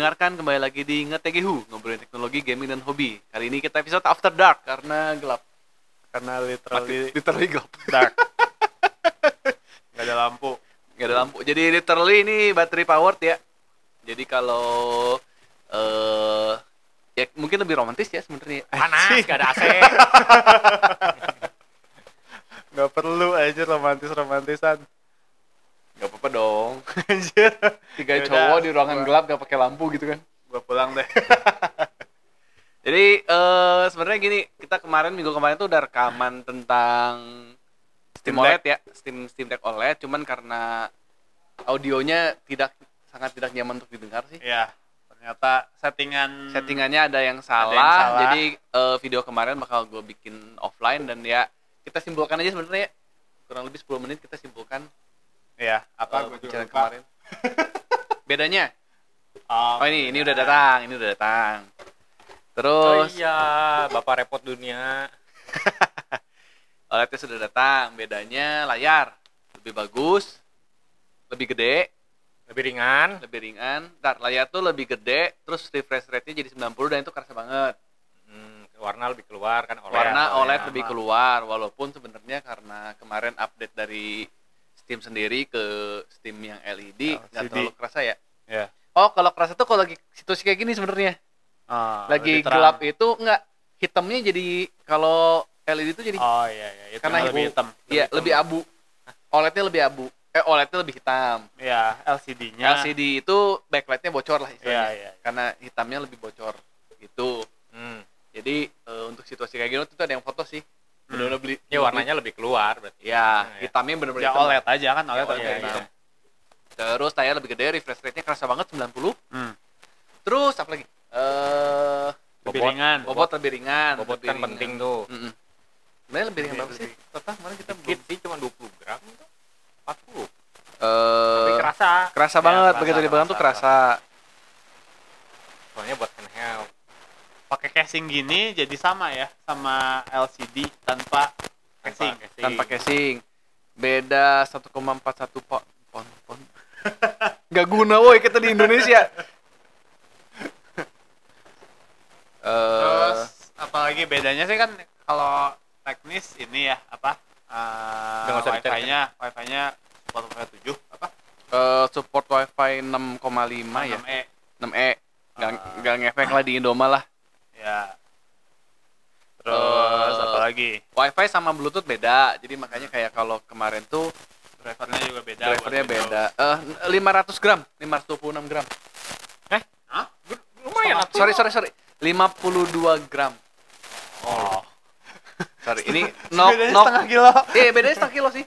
mendengarkan kembali lagi di Ngetegehu, ngobrolin teknologi, gaming dan hobi. Kali ini kita episode after dark karena gelap. karena Mati, literally literally gelap. dark nggak ada lampu Gak ada lampu. Jadi literally ini battery powered ya. Jadi kalau eh ya mungkin lebih romantis ya sebenarnya. panas gak ada AC nggak perlu aja romantis romantisan Gak apa-apa dong. anjir Tiga Yaudah, cowok di ruangan gua- gelap gak pakai lampu gitu kan. gua pulang deh Jadi eh sebenarnya gini, kita kemarin minggu kemarin tuh udah rekaman tentang Steam Steam OLED ya, Steam Steam Deck OLED, cuman karena audionya tidak sangat tidak nyaman untuk didengar sih. ya ternyata settingan Settingannya ada yang salah, yang salah. jadi eh, video kemarin bakal gue bikin offline dan ya kita simpulkan aja sebenarnya ya. kurang lebih 10 menit kita simpulkan ya apa lupa. kemarin. Bedanya, oh, oh ini ini udah datang, ini udah datang. oh Terus iya bapak repot dunia OLED-nya sudah datang. Bedanya layar lebih bagus, lebih gede, lebih ringan lebih ringan. Ntar layar tuh lebih gede, terus refresh rate-nya jadi 90 dan itu kerasa banget. hmm, warna lebih keluar kan OLED Warna oh, OLED ya, lebih keluar walaupun sebenarnya karena kemarin update dari Steam sendiri ke Steam yang LED nggak LCD. terlalu kerasa ya. ya Oh, kalau kerasa tuh kalau lagi situasi kayak gini sebenarnya. Ah, lagi lebih gelap itu enggak hitamnya jadi kalau LED itu jadi oh iya iya itu Karena lebih hitam iya lebih abu. OLED-nya lebih abu. Eh OLED-nya lebih hitam. ya LCD-nya LCD itu backlight-nya bocor lah iya istilahnya. iya Karena hitamnya lebih bocor gitu. hmm. Jadi eh, untuk situasi kayak gini itu ada yang foto sih. Benar-benar beli. ya warnanya lebih keluar berarti Ya, Nah, ya. hitamnya benar-benar ya hitam. OLED aja kan OLED Ya, OLED, iya. gitu Terus layar lebih gede, refresh rate-nya kerasa banget 90. Hmm. Terus apa lagi? Eh lebih Bobot. ringan bobot lebih ringan. bobot lebih kan ringan. penting tuh Mm-mm. Sebenarnya lebih ringan Lebih- berapa sih? lebih. Total kemarin kita dikit belum. sih cuma 20 gram tuh 40 Eh, tapi kerasa kerasa Ya, banget kerasa, begitu dipegang tuh kerasa, kerasa. soalnya buat handheld pakai casing gini jadi sama ya sama LCD tanpa casing Tanpa casing. tanpa casing. Beda 1,41 pon pon pon. Gak guna woi kita di Indonesia. Terus apalagi bedanya sih kan kalau teknis ini ya apa? Uh, nggak usah dicari, wifi-nya, wifi-nya support wifi 7 apa? eh, support wifi 6,5 ya 6E. 6e nggak nggak ngefek lah di Indoma lah Ya. Terus Eh, apalagi? wifi sama bluetooth beda jadi makanya kayak kalau kemarin tuh Drivernya juga beda. drivernya beda eh 500 gram 526 gram Windows. Hah? lumayan Setengah sorry sorry sorry 52 gram Oh. sorry ini no Bedanya no setengah kilo. eh bedanya setengah kilo sih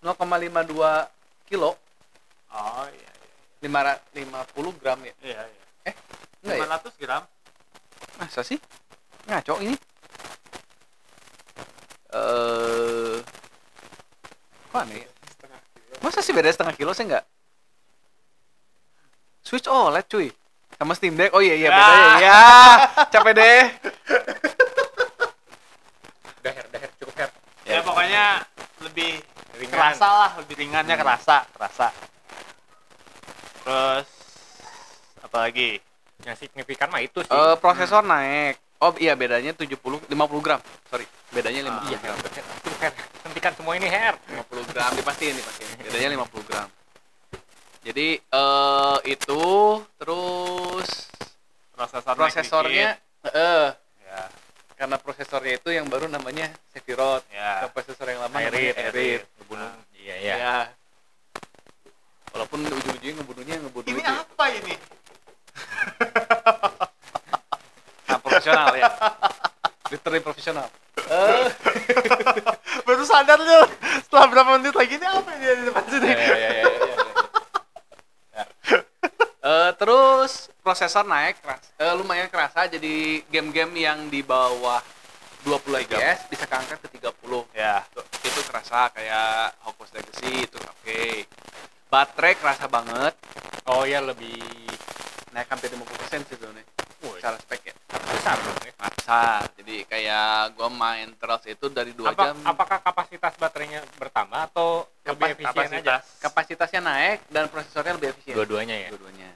0,52 kilo Oh iya. 5 50 gram ya Iya, iya. Eh, enggak ya 500 gram. Masa sih? Ngaco ini. Eh kok aneh ya? masa sih beda setengah kilo sih enggak Switch OLED cuy. Sama Steam Deck. Oh iya iya beda ya. Ya capek deh. Daher daher cukup her Ya, pokoknya lebih ringan. kerasa lah, lebih ringannya kerasa, kerasa. Terus apalagi? Yang signifikan mah itu sih. Eh, prosesor naik. Oh iya bedanya 70 50 gram. Sorry bedanya 50 iya gram. her Tuh, her hentikan semua ini her. 50 gram dipastiin dipastiin. Bedanya 50 gram. Jadi eh itu terus Prosesor prosesornya eh Ya, karena prosesornya itu yang baru namanya Sephiroth ya. Kalau prosesor yang lama Airit namanya Aerith ngebunuh. Iya ya. iya walaupun ujung-ujungnya ngebunuhnya ngebunuh Ini itu. apa ini? profesional ya. Literally profesional. Eh. Baru sadar lu setelah berapa menit lagi ini apa ini di depan sini? ya, ya, ya, ya, ya, ya. Eh, terus prosesor naik keras, eh, lumayan kerasa jadi game-game yang di bawah 20 fps bisa keangkat ke 30 Ya, Tuh, itu kerasa kayak Hogwarts Legacy itu oke. Baterai kerasa banget. Oh ya lebih naik hampir 50% sih sebenarnya Woi, secara spek dong ya. besar jadi kayak gua main terus itu dari dua Apa, jam apakah kapasitas baterainya bertambah atau lebih Kapas- efisien aja kapasitasnya naik dan prosesornya lebih efisien dua-duanya ya dua-duanya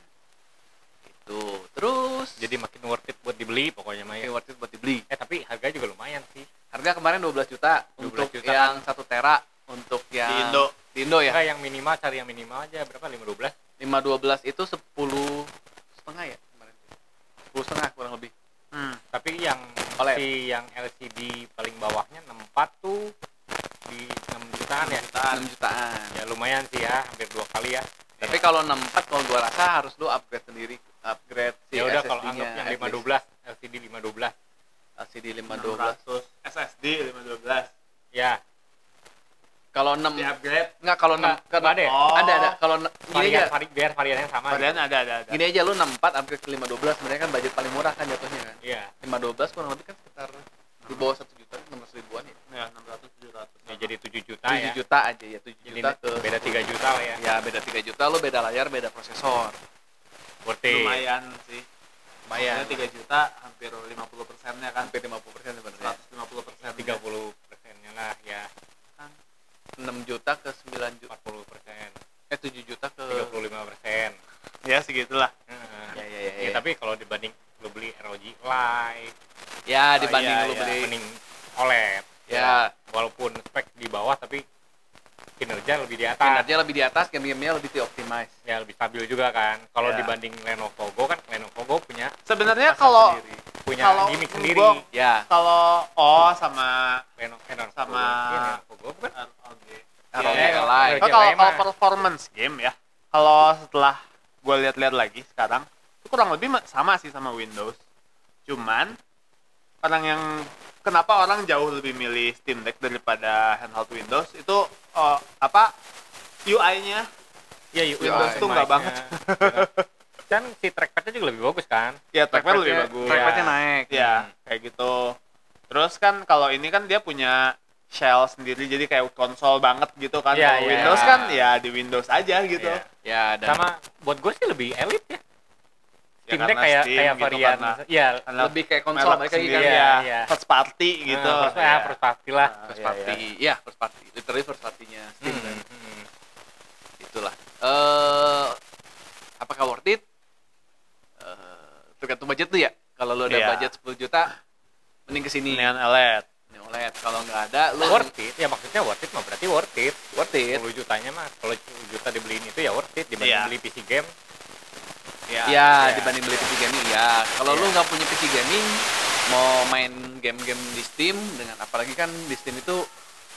Gitu. Terus Jadi makin worth it buat dibeli pokoknya mah makin ya. worth it buat dibeli. Eh tapi harga juga lumayan sih. Harga kemarin 12 juta 12 untuk juta yang 1 tera untuk yang Di Indo. Di Indo ya. Enggak yang minimal cari yang minimal aja berapa 512. 512 itu 10 setengah ya kemarin. 10 setengah kurang lebih. Hmm. Tapi yang OLED. si yang LCD paling bawahnya 64 tuh di 6 jutaan ya. 6 jutaan. Ya lumayan sih ya, hampir dua kali ya. Tapi kalau 64 kalau gua rasa harus lu upgrade sendiri, upgrade si ya udah kalau anggap yang at least. 512 LCD 512 LCD 512. 600 SSD 512 ya Kalau 6 di upgrade enggak kalau 6 Enggak, karena ada ya? Oh. ada. Ada kalau gini varian aja. vari, biar variannya sama varian gitu. ada ada ada. Gini aja lu 64 upgrade ke 512 sebenarnya kan budget paling murah kan jatuhnya kan. iya. 512 kurang lebih kan sekitar di bawah 1 juta 600 ribuan ya. ya 600 700 ya, jadi 7 juta 7 ya. juta aja ya 7 jadi juta ke beda 3 juta lah ya. Ya beda 3 juta lu beda layar beda prosesor. Worth lumayan sih. Lumayan 3 juta hampir 50 persennya kan. Hampir 50 persen sebenarnya. 150 persen. 30 persennya lah ya 6 juta ke 9 juta. 40 persen. Eh 7 juta ke 35 persen. Ya segitulah. Ya ya ya, ya, ya. tapi kalau dibanding lu beli ROG Lite ya Oh, dibanding iya, lu iya. beli mending OLED. Ya. Walaupun spek di bawah tapi kinerja lebih di atas. Kinerja lebih di atas game-gamenya lebih di optimize ya lebih stabil juga kan. Kalau Ya. dibanding Lenovo Go kan Lenovo Go punya sebenarnya kalau sendiri. Punya Kalau gimmick gua- sendiri ya. kalau oh sama Lenovo, Lenovo Sama- Iya, Lenovo Go bukan ROG Iya, kalau kalau performance game ya kalau setelah gue lihat-lihat lagi sekarang itu kurang lebih ma- sama sih sama Windows. Cuman orang yang kenapa orang jauh lebih milih Steam Deck daripada handheld Windows? Itu oh, apa? UI-nya Iya, Windows tuh nggak banget. Kan si trackpadnya juga lebih bagus kan ya trackpad lebih bagus trackpadnya Ya. naik ya Hmm. kayak gitu terus kan kalau ini kan dia punya shell sendiri jadi kayak konsol banget gitu kan Iya, Kalau iya. Windows kan ya di Windows aja gitu Iya. ya dan sama buat gue sih lebih elit ya Ya, Steam Deck karena kayak Steam kayak gitu, varian karena- ya karena lebih kayak konsol merek mereka kan Iya, ya, iya. first party gitu Nah, first, ya. ya, first party lah Nah, first iya, party iya. ya first party literally first party-nya Steam Hmm, kan hmm. itulah eh apakah worth it tergantung budget tuh ya? Kalau lu ada Iya. budget 10 juta mending ke sini Dengan OLED ini OLED kalau nggak ada lu worth it. Ya maksudnya worth it mah berarti worth it. Worth it. 10 jutanya mah kalau 10 juta dibeliin itu ya worth it. Dibanding Iya. beli PC game. Ya, ya iya. dibanding beli PC gaming ya kalau Iya. lu nggak punya PC gaming mau main game-game di Steam dengan apalagi kan di Steam itu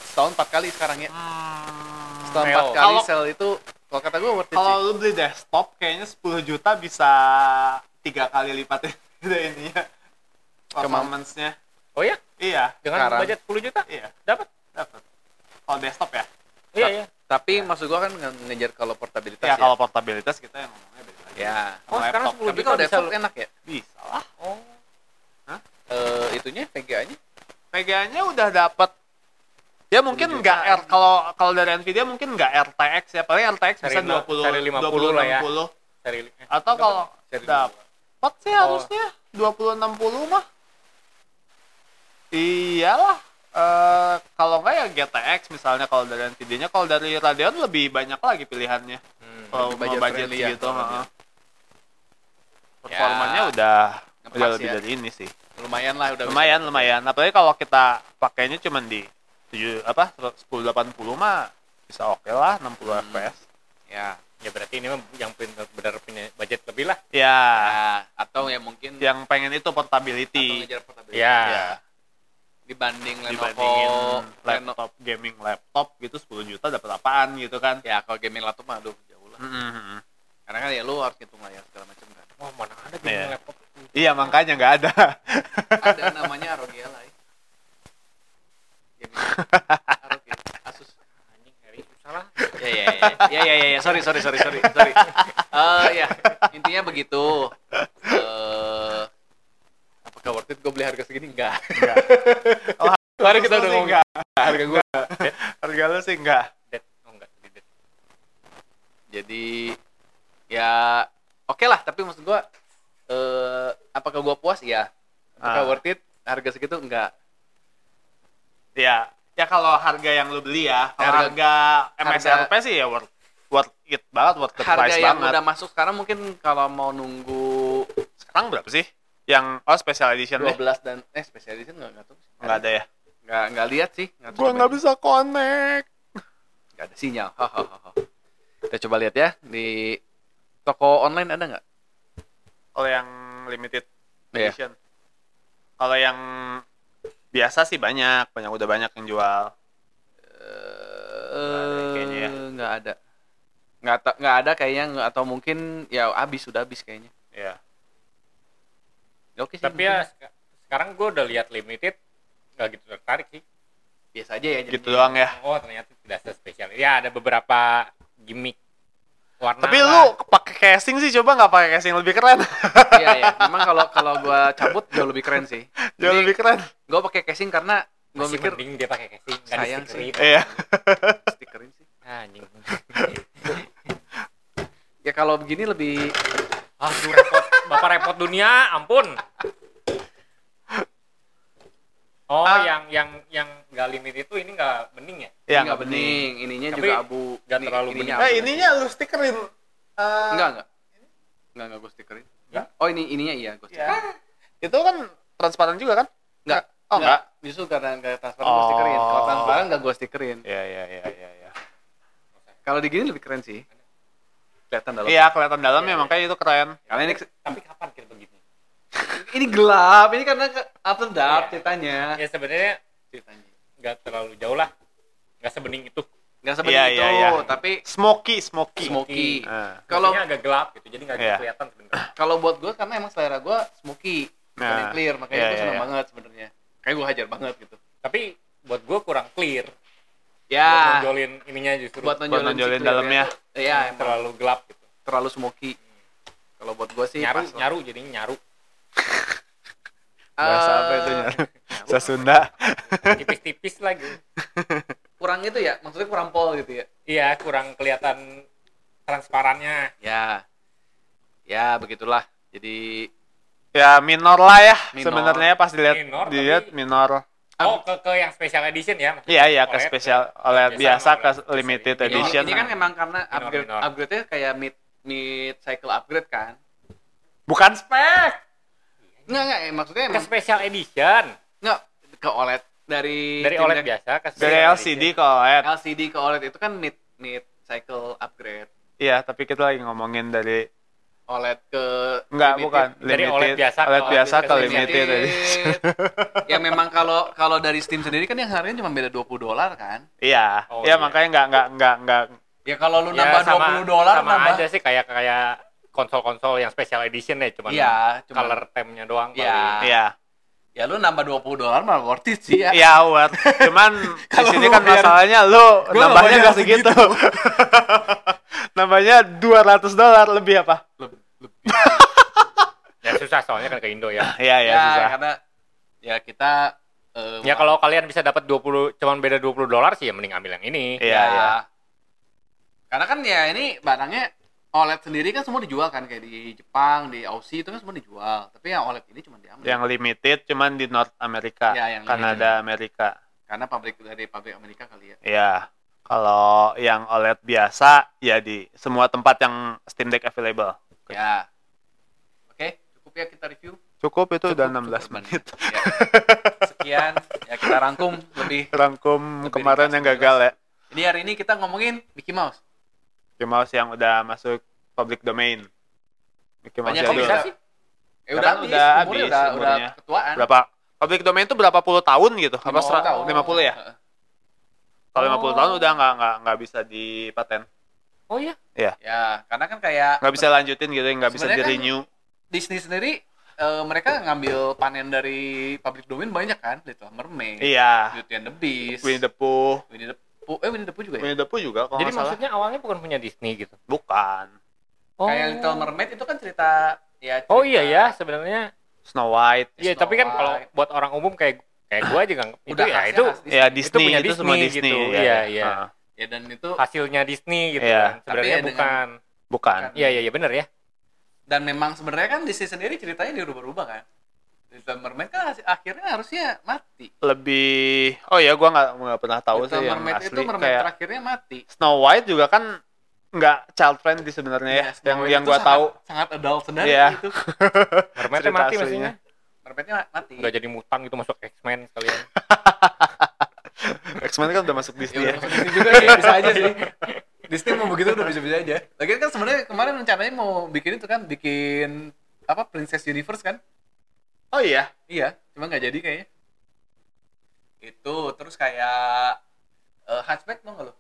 setahun empat kali sekarang ya. Hmm, setahun empat kali sale itu kalau kata gue worth it kalau lu beli desktop kayaknya 10 juta bisa tiga kali lipat gitu ininya. Performance-nya. Oh ya iya. Dengan Sekarang. budget 10 juta? Iya. Dapat? Dapat. Kalau desktop ya? Iya iya. tapi maksud gua kan nge- ngejar kalau portabilitas ya ya, kalau portabilitas kita yang ngomongnya beda lagi. Ya oh Sama sekarang laptop. 10 tapi juta kalau desktop lu- enak ya? Bisa lah. Oh. Eh itunya VGA-nya VGA-nya udah dapat ya mungkin 10 nggak. R kalau kalau dari Nvidia mungkin nggak RTX ya. Paling RTX Seri bisa no- 20 seri 50 lah ya. 60. seri eh, atau kalau Seri dapat sih Oh. harusnya 20 60 mah iyalah eh kalau nggak ya GTX misalnya kalau dari Nvidia-nya kalau dari Radeon lebih banyak lagi pilihannya hmm. kalau mau budget ya, gitu budget. performanya Ya, udah udah lebih ya. dari ini sih lumayan lah udah lumayan lumayan apalagi kalau kita pakainya cuman di 7 apa 1080 mah bisa oke lah 60 Hmm. fps ya ya berarti ini mah yang benar punya budget lebih lah. Ya. Ya, atau ya mungkin yang pengen itu atau portability ngejar portabilitas ya. Ya. Dibanding Lenovo dibandingin Leno- laptop gaming laptop gitu 10 juta dapat apaan gitu kan? Ya kalau gaming laptop mah aduh jauh lah. Mhm. karena kan ya lu harus ngitung layar segala macam kan. Oh mana ada Iya. gaming laptop iya makanya nggak ada. Ada namanya ROG Ally gaming ROG Asus anjing Eri salah ya ya ya ya. Sorry sorry sorry sorry sorry. Eh ya. Intinya begitu. Eh apakah worth it gue beli harga segini? Enggak. Oh, Kemarin kita udah ngomong enggak. harga gue harga lu sih enggak. Dead. Oh enggak. Di dead. Jadi ya oke lah. Tapi maksud gue eh apakah gue puas? Ya. Apakah Ah. worth it? Harga segitu? Enggak. Ya ya kalau harga yang lu beli ya kalau harga, Harga- MSRP sih ya worth worth it banget worth the harga price yang banget udah masuk sekarang mungkin kalau mau nunggu sekarang berapa sih? Yang oh special edition deh. 12 dan eh special edition enggak enggak tahu sih. Nggak ada ya? Enggak enggak lihat sih. Nggak Gua nggak bisa connect. Nggak ada sinyal. Hahaha. Kita coba lihat ya di toko online ada nggak? Kalau yang limited Iya. edition. Kalau yang biasa sih banyak, banyak udah banyak yang jual. Eh, kayaknya ya. nggak ada. Nggak ta- nggak ada kayaknya nggak- atau mungkin ya habis sudah habis kayaknya. Iya. Ya, Oke sih. Tapi ya seka- sekarang gue udah lihat limited nggak gitu tertarik sih. biasa aja ya. Gitu doang ya. Oh ternyata tidak sespesial. Ya ada beberapa gimmick warna. Tapi lah. lu pakai casing sih coba nggak pakai casing lebih keren. Iya ya. Memang kalau kalau gua cabut jauh lebih keren sih. Jauh lebih keren. Gua pakai casing karena gua masih mikir mending dia pakai casing Sayang sih. Iya. stikerin sih. Ah, anjing. Ya kalau begini lebih Aduh repot, bapak repot dunia, ampun. Oh, Ah. yang yang yang nggak limit itu ini nggak bening ya? Iya, nggak bening, ininya Tapi juga abu. nggak Ini- terlalu ininya bening. abu. Eh ininya lu stikerin. Eh, enggak enggak. Enggak enggak gua stikerin. Nggak? Oh ini ininya iya gua stikerin. Iya. Itu kan transparan juga kan? Enggak. Oh, enggak. Justru karena enggak transparan gua Oh. stikerin. Kalau transparan enggak gua stikerin. Iya iya iya iya iya. Kalau di gini lebih keren sih. Kelihatan dalam. Iya, kelihatan dalamnya makanya itu keren. Karena ini Tapi kapan kita? Ini gelap. Ini karena after dark Iya. ceritanya. Ya sebenarnya Ceritanya. nggak terlalu jauh lah, nggak sebening itu. Enggak seperti Iya, itu, iya, iya. tapi Smoky, smoky. smoky. Nah. Kalau agak gelap gitu, jadi nggak Iya. kelihatan sebenarnya. kalau buat gue karena emang selera gue smoky bukan Nah, yang clear makanya iya, gue iya, seneng iya. banget sebenarnya kayak gue hajar banget gitu Tapi buat gue kurang clear. Buat ya nonjolin ininya justru buat nonjolin, Buat nonjolin si clear-nya dalamnya. iya emang terlalu gelap gitu. terlalu smoky kalau buat gue sih nyaru, nyaru jadinya nyaru. Bahasa apa itu Eh, nyaru? Bahasa Sunda. Tipis-tipis lagi. kurang itu ya maksudnya kurang pol gitu ya Iya, kurang kelihatan transparannya. ya ya begitulah jadi Ya minor lah ya Minor. sebenarnya pas dilihat Minor, dilihat tapi- minor. Oh, ke ke yang special edition ya? Iya iya ke OLED. spesial oleh Biasa ke limited edition. ini kan emang karena Minor, upgrade minor. upgrade-nya kayak mid mid cycle upgrade kan Bukan spek. Enggak, enggak, eh, maksudnya Ke emang special edition. enggak ke OLED dari Dari OLED deck- biasa ke Dari LCD edition. ke OLED. LCD ke OLED itu kan mid mid cycle upgrade. Iya, tapi kita lagi ngomongin dari OLED ke enggak limited. bukan Dari OLED biasa ke OLED biasa OLED ke ke limited Limited. ya memang kalau kalau dari Steam sendiri kan yang harganya cuma beda 20 dolar kan. Iya, Oh, iya iya. makanya enggak enggak enggak enggak Ya kalau lu Ya, nambah sama, 20 dolar sama nambah. aja sih kayak kayak konsol-konsol yang special edition ya, cuman Iya, cuma color theme-nya doang. Iya. paling. Iya. ya lu nambah 20 dolar malah worth it sih ya. Iya, worth. Cuman di Kalau sini kan bayar- masalahnya lu nambahnya bayar enggak segitu. nambahnya 200 dolar lebih apa? Leb- lebih. Ya susah soalnya kan ke Indo ya. Iya, iya, ya, susah. karena ya kita eh, Ya kalau kalian bisa dapat 20 cuman beda 20 dolar sih ya mending ambil yang ini. Iya, iya. Karena kan ya ini barangnya OLED sendiri kan semua dijual kan kayak di Jepang, di Aussie itu kan semua dijual. Tapi yang OLED ini cuma diambil. Yang limited cuman di North Amerika, Ya, yang Kanada, Amerika. Karena pabrik dari pabrik Amerika kali ya. Iya. Kalau yang OLED biasa ya di semua tempat yang Steam Deck available. Ya. Oke, cukup ya kita review. Cukup itu udah Cukup, 16 cukup, menit. Ya. Sekian ya kita rangkum lebih. Rangkum Lebih kemarin yang gagal ya. Ini hari ini kita ngomongin Mickey Mouse. Mickey Mouse yang udah masuk public domain. Mickey Mouse Banyak bisa juga. sih? Eh, Kan udah habis, udah habis udah, udah ketuaan. Berapa? Public domain itu berapa puluh tahun gitu? Apa 50 sera- tahun. 50 ya? Kalau 50 Oh. tahun udah nggak nggak nggak bisa dipaten. Oh iya. Ya, karena kan kayak Nggak bisa lanjutin gitu, nggak bisa di kan- renew. Disney sendiri eh, mereka ngambil panen dari public domain banyak kan, Little Mermaid, Iya. Beauty and the Beast, Winnie the Pooh. Winnie the Pooh, eh Winnie the Pooh juga ya. Winnie the Pooh juga kalau Jadi nggak salah. maksudnya awalnya bukan punya Disney gitu. Bukan. Kayak Little Mermaid itu kan cerita ya. Oh cerita- iya ya, sebenarnya. Snow White. Iya, Snow tapi kan kalau buat orang umum kayak kayak gua aja nggak itu ya itu Disney. Ya Disney punya itu semua Disney Disney. gitu. ya, Iya, ya. iya. Ah, Ya dan itu hasilnya Disney gitu Iya. kan. Sebenarnya ya dengan- bukan. Bukan. Iya iya iya benar ya. dan memang sebenarnya kan Disney sendiri ceritanya dirubah-rubah kan. Little Mermaid kan hasil- akhirnya harusnya mati. Lebih Oh ya gua nggak nggak pernah tahu Little sih yang Mermaid asli itu mermaid kayak terakhirnya mati. Snow White juga kan nggak child friendly sebenarnya ya. Yes, yang Mermaid yang itu gua sangat- tahu. sangat adult sebenarnya Iya. itu. Mermaidnya Cerita mati aslinya. mestinya. Mermaidnya mati. Nggak jadi mutan gitu masuk X-Men sekalian. X-Men kan udah masuk Ya, Disney udah ya. masuk Disney juga sih, bisa aja sih. Disney mau begitu udah bisa-bisa aja. Lagian kan sebenarnya kemarin rencananya mau bikin itu kan, bikin apa Princess Universe kan? Oh iya. Iya, cuma nggak jadi kayaknya. Itu terus kayak eh, Hunchback tau nggak lo?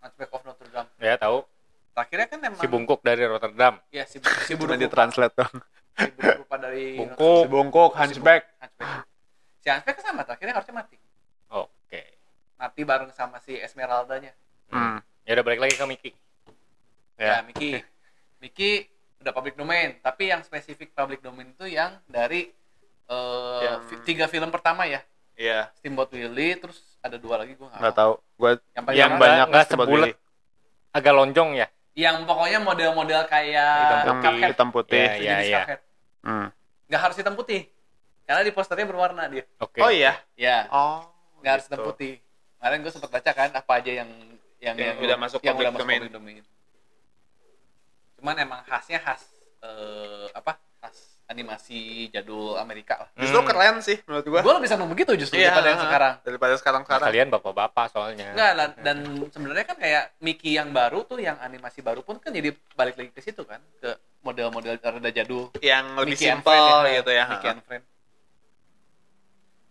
Hunchback of Notre Dame. ya tahu Terakhirnya kan emang si bungkuk dari Rotterdam. ya si, si Cuma buruk di translate dong. si dari Bungkuk. Si bongkok, hunchback. Hunchback. Si Hunchback kan sama, terakhirnya harusnya mati. Oke. Mati bareng sama si Esmeralda-nya. Hmm. Ya udah balik lagi ke Miki. Ya, Ya. Miki. Miki udah public domain, tapi yang spesifik public domain itu yang dari tiga film pertama ya. Iya. Steamboat Willie, terus ada dua lagi gue Nggak tahu. Gua Yang yang banyak nggak sebulet. Willie. Agak lonjong ya. Yang pokoknya model-model kayak Hitam yang Cuphead. hitam putih. Iya, iya. Cuphead. Hmm. Nggak harus hitam putih. Karena di posternya berwarna dia. Oke. Oh iya. Ya, Oh. nggak harus gitu. hitam putih. Kemarin gue sempat baca kan apa aja yang yang, Yang udah masuk yang udah masuk domain. domain. Cuman emang khasnya khas eh, apa? Animasi jadul Amerika lah. Justru Hmm. keren sih menurut gua. Gue lebih seneng begitu justru Iya, daripada yang sekarang. Daripada sekarang Nah, sekarang. kalian bapak-bapak soalnya. Enggak lah, dan sebenarnya kan kayak Mickey yang baru tuh yang animasi baru pun kan jadi balik lagi ke situ kan ke model-model rada jadul Yang lebih Mickey and simpel Friend gitu ya. Mickey and Friend.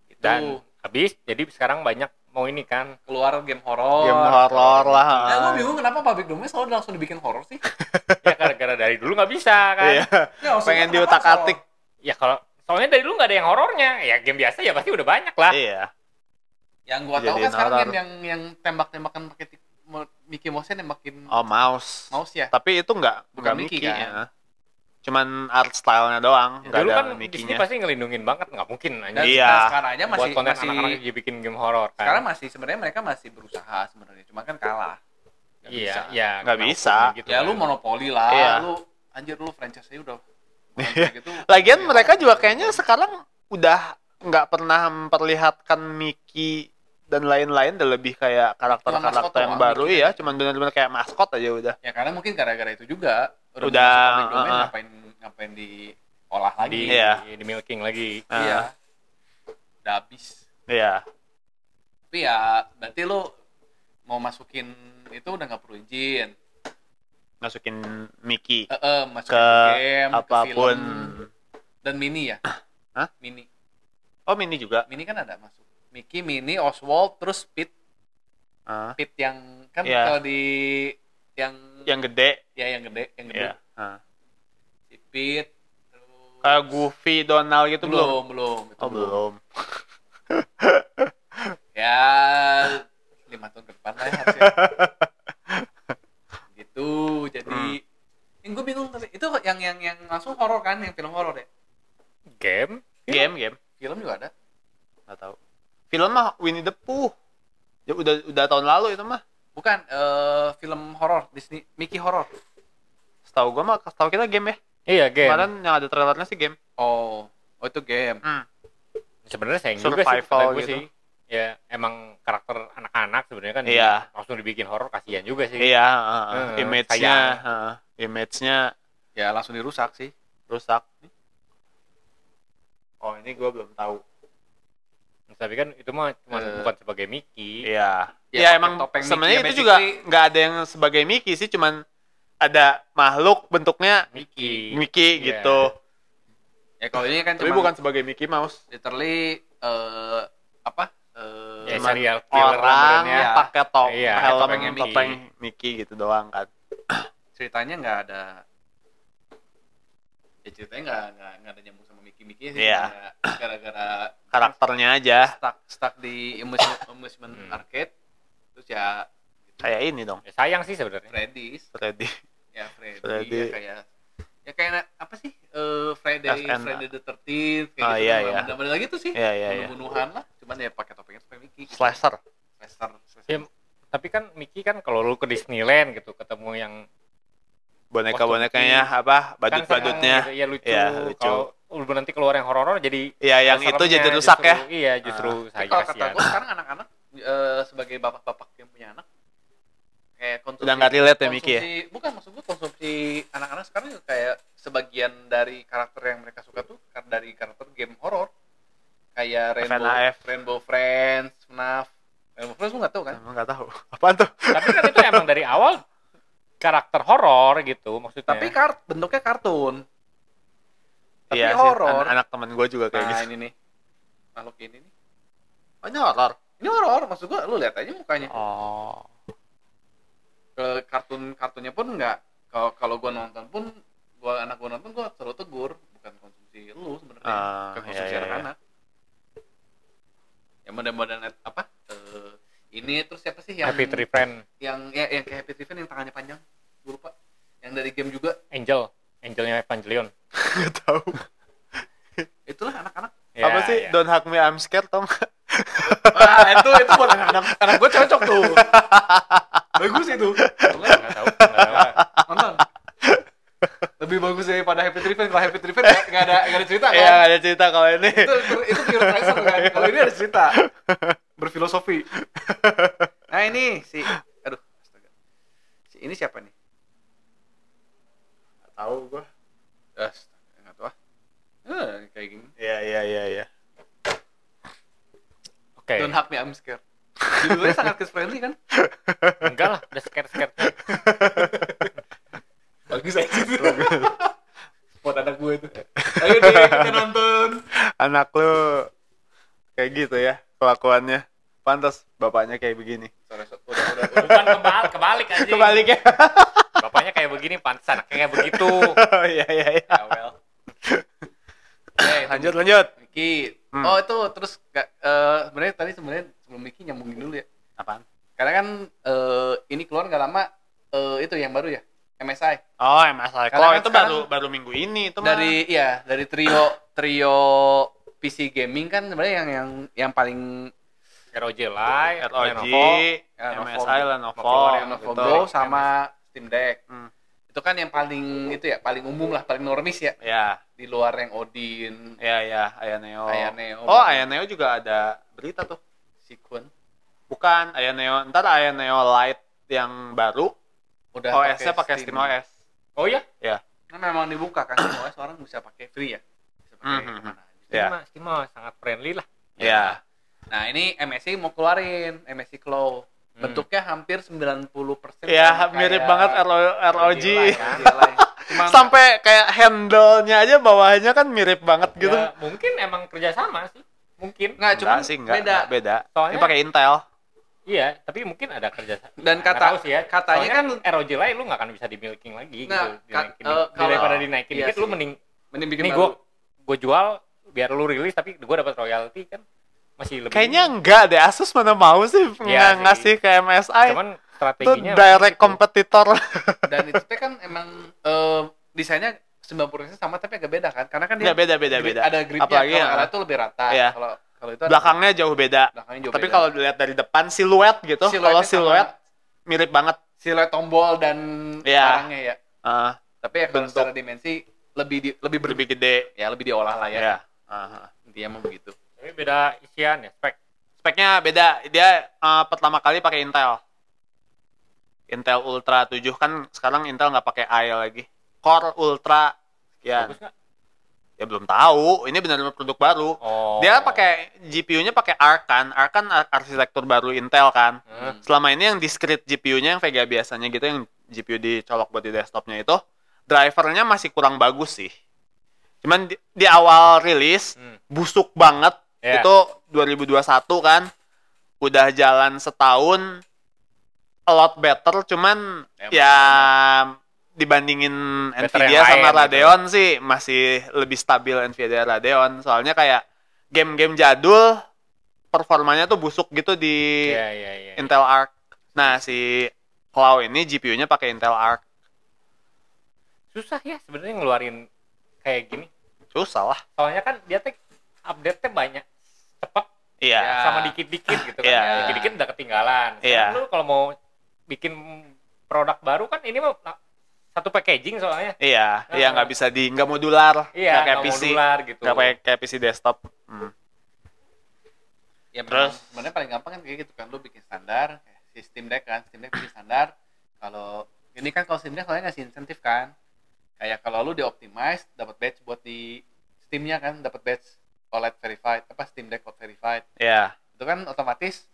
Itu Dan habis jadi sekarang banyak mau ini kan. keluar game horor. Game horor lah. Nah, gue bingung kenapa public domain selalu langsung dibikin horor sih. ya gara-gara dari dulu nggak bisa kan. Iya. Ya, Pengen kenapa diutak-atik. Ya kalau soalnya dari dulu nggak ada yang horornya. Ya game biasa ya pasti udah banyak lah. Iya. Yang gua tahu kan sekarang game yang yang tembak-tembakan pakai Mickey Mouse nembakin Oh, mouse. mouse ya. Tapi itu enggak Bukan bukan Mickey, Mickey, kan? ya. Cuman art style-nya doang, enggak Dulu ada kan Disney pasti ngelindungin banget nggak mungkin Dan, anjing. Iya. dan sekarang aja buat masih konten masih anak-anak bikin game horor kan. sekarang masih sebenarnya mereka masih berusaha sebenarnya, cuma kan kalah. Nggak iya, bisa. iya. Nggak bisa. gitu Ya kan. lu monopoli lah, Iya. lu anjir lu franchise-nya udah Iya. gitu. Lagian Ya, mereka juga ya, kayaknya sekarang udah nggak pernah memperlihatkan Mickey dan lain-lain udah lebih kayak karakter-karakter yang doang, baru ya, cuman benar-benar kayak maskot aja udah. Ya karena mungkin gara-gara itu juga udah, Udah, masuk public domain, uh-uh. ngapain ngapain diolah lagi. di, Iya. di milking lagi. Nah, Iya. Udah habis. Iya. Tapi ya berarti lu mau masukin itu udah nggak perlu izin. Masukin Mickey Eh, eh, masukin Ke game, apa pun. ke film dan mini ya. Hah? Mini. Oh, Mini juga. Mini kan ada masuk. Mickey, Mini, Oswald, terus Pete. Ah, Pete yang kan Iya. kalau di yang yang gede. ya yang gede, yang gede. Iya. Ah. Si Pete. Terus Kayak Goofy, Donald gitu belum? belum, belum, itu Oh, belum. Ya lima tahun ke depan lah ya harusnya. gitu, jadi Hmm. yang gue bingung tapi itu yang yang yang langsung horor kan, yang film horor ya. Game? Game, game. Film juga ada. Nggak tahu. Film mah Winnie the Pooh. Ya udah udah tahun lalu itu mah. Bukan eh film horor Disney Mickey horor. Setahu gua mah setahu kita game ya. Iya game. Kemarin yang ada trailernya sih game. Oh, oh itu game. Hmm. Sebenarnya sayang juga sih Survival kata gue gitu. sih. Ya emang karakter anak-anak sebenarnya kan Iya. langsung dibikin horor kasihan juga sih. Iya, uh, Eh, image-nya, uh, image-nya Ya langsung dirusak sih. rusak. Oh, ini gua belum tahu. Tapi kan itu mah cuma Eh. bukan sebagai Mickey. Iya. Ya, Ya, emang topeng sebenarnya Mickey itu ya, juga nggak ada yang sebagai Mickey sih, cuman ada makhluk bentuknya Mickey. Mickey Iya. gitu. Ya kalau ini kan Tapi bukan sebagai Mickey Mouse. literally eh apa? Eh Ya, serial Orang ya. pakai top, Iya, helm topengnya Mickey. topeng Mickey gitu doang kan. ceritanya nggak ada ya ceritanya nggak nggak nggak ada nyambung sama Mickey Mickey sih Iya. kayak gara-gara Karakternya aja stuck stuck di amusement, amusement Hmm. arcade terus ya gitu, kayak ini dong. Ya, sayang sih sebenarnya. Freddy's Freddy. ya Freddy, Freddy. ya kayak ya kayak apa sih eh Friday FN. Friday the 13th kayak Oh, gitu iya, kan, iya. model-model gitu sih Iya, iya, iya. bunuh-bunuhan lah cuman ya pakai topengnya topeng Mickey gitu. Slasher. Slasher, slasher. Ya, tapi kan Mickey kan kalau lu ke Disneyland gitu ketemu yang Boneka-bonekanya apa? kan Badut-badutnya. seneng gitu, ya lucu. Iya, lucu. Kalau lu nanti keluar yang horor jadi Iya, yang itu jadi rusak ya. Iya, justru Tapi saya kalau kata gue sekarang anak-anak eh, sebagai bapak-bapak yang punya anak kayak konsumsi Udah nggak relate ya, Miki, ya? konsumsi- bukan maksud gue konsumsi anak-anak sekarang juga kayak sebagian dari karakter yang mereka suka tuh dari karakter game horor kayak Rainbow FNAF. Rainbow Friends FNAF Rainbow Friends lu nggak tahu kan Emang nggak tahu. Apaan tuh? Tapi kan itu emang dari awal karakter horor gitu maksudnya. tapi kart bentuknya kartun tapi Iya sih, horor an- anak temen gue juga kayak nah gitu. ini nih makhluk ini nih ini horor. Ini horor maksud gua lu lihat aja mukanya Oh. ke kartun kartunnya pun nggak kalau kalau gua nonton pun gua anak gua nonton gua selalu tegur bukan konsumsi lu sebenarnya Ah, bukan iya, konsumsi iya, iya. anak-anak yang model-model net- apa eh, ini terus siapa sih yang Happy Tree Friend yang ya yang kayak Happy Tree Friend yang tangannya panjang gua lupa yang dari game juga Angel, Angelnya Evangelion. Nggak tahu. itulah anak-anak Ya, Apa sih? ya. Don't hug me, I'm scared, tau nggak? Ah itu itu buat anak-anak anak gua cocok tuh. Bagus itu. Tahu. nonton. Lebih bagus daripada Happy Tree kalau Happy Tree Friend nggak ada nggak ada cerita kan Iya, nggak ada cerita kalau ini. itu itu, itu pure kan? Kalau ini ada cerita. Berfilosofi. Nah ini si aduh astaga. Si ini siapa nih? Nggak tahu gua. astaga nggak tahu ah. Eh, kayak gini. Iya, iya, iya, iya. Oke. don't hug me I'm scared judulnya sangat kids friendly kan Enggak lah, udah scare-scare. bagus aja spot anak gue itu ayo deh kita nonton Anak lu kayak gitu ya kelakuannya. Pantas bapaknya kayak begini. Sorry, udah udah udah Bukan kebalik, kebalik aja. Kebalik ya. Bapaknya kayak begini, pantas anaknya kayak begitu. Oh, iya, iya, iya. ya well Eh, Lanjut, lanjut. Miki. Hmm. Oh itu terus gak, eh sebenarnya tadi sebenarnya sebelum Miki nyambungin dulu ya. Apaan? Karena kan eh ini keluar nggak lama eh itu yang baru ya MSI Oh, MSI. Kalau kan itu baru baru minggu ini itu mah. dari iya dari trio trio PC gaming kan sebenarnya yang yang yang paling ROG Live, ROG, MSI, Lenovo, Lenovo gitu. Go sama Steam Deck. Hmm. Itu kan yang paling itu ya paling umum lah paling normis ya Ya, di luar yang Odin, ya, ya, Ayaneo. Ayaneo. Oh, Ayaneo juga ada berita tuh. Sequence. Bukan Ayaneo, ntar Ayaneo Lite yang baru, Udah OS-nya pakai Steam OS. Oh ya? Nah, memang dibuka kan Steam OS orang bisa pakai free ya. Bisa pakai ke mana aja. Ya. Steam mah- Steam mah sangat friendly lah. Ya. Nah, ini MSI mau keluarin MSI Claw. Hmm. Bentuknya hampir 90% Ya, sama mirip kayak bank RO- ROG. Kan, Line. Cuman Sampai kayak handle-nya aja bawahnya kan mirip banget gitu. Ya, mungkin emang kerjasama sih. Mungkin. nggak cuma Enggak sih, enggak, beda. enggak, beda. Soalnya- Ini pakai Intel. Iya, tapi mungkin ada kerjasama. Dan kata- sih ya. katanya Soalnya kan- ROG Live lu nggak akan bisa dimilikin lagi Nah, gitu. kat- Dinaikin, eh, kalau- daripada dinaikin iya dikit lu sih. mending Mending bikin baru. gua gua jual biar lu rilis tapi gua dapat royalty kan masih lebih Kayaknya enggak deh, Asus mana mau sih Iya nggak sih. ngasih ke MSI. cuman itu strateginya direct gitu. kompetitor. Dan itu teh kan emang eh, desainnya 90% sama tapi agak beda kan? Karena kan dia Enggak beda beda grip- beda. ada gripnya Apalagi kalau ya, itu lebih rata. Iya. Kalau kalau itu ada- belakangnya jauh beda. belakangnya jauh Tapi beda. kalau dilihat dari depan siluet gitu, kalau sama siluet mirip banget. siluet tombol dan Iya. barangnya ya. Ah, Tapi ya kalau Bentuk. secara dimensi lebih di, lebih ber, lebih gede. ya lebih diolah lah ya. Ya. Ah. Intinya mau begitu. tapi beda isian ya spek Speknya beda. Dia eh, pertama kali pakai Intel. Intel Ultra 7 kan sekarang Intel nggak pakai i lagi. Core Ultra ya ya belum tahu. Ini benar-benar produk baru. oh Dia pakai GPU-nya pakai Arc kan. Arc kan ar- arsitektur baru Intel kan. Hmm. Selama ini yang discrete GPU-nya yang Vega biasanya gitu yang GPU dicolok buat di desktopnya itu drivernya masih kurang bagus sih. Cuman di, di awal rilis Hmm. busuk banget. Ya. Itu 2021 kan. Udah jalan setahun a lot better cuman Ya, ya dibandingin Better Nvidia sama lain gitu. Radeon sih masih lebih stabil Nvidia Radeon. Soalnya kayak game-game jadul performanya tuh busuk gitu di Iya iya iya. Intel Arc. Nah, si Cloud ini GPU-nya pakai Intel Arc. Susah ya sebenarnya ngeluarin kayak gini. Susah lah. Soalnya kan dia teh update-nya banyak cepet Iya. Ya. sama dikit-dikit gitu kan. Iya. Dikit-dikit udah ketinggalan. Iya. Lu kalau mau bikin produk baru kan ini mah nah, satu packaging soalnya. Iya, Ah. iya nggak bisa di nggak modular, Iya, nggak kayak nggak PC, modular gitu. nggak kayak kayak PC desktop. Hmm. Ya Terus? sebenarnya paling gampang kan kayak gitu kan lu bikin standar kayak si Steam Deck kan, Steam Deck bikin standar kalau ini kan kalau Steam Deck soalnya ngasih insentif kan kayak kalau lu di optimize dapat badge buat di Steamnya kan dapat badge OLED verified apa Steam Deck OLED verified ya itu kan otomatis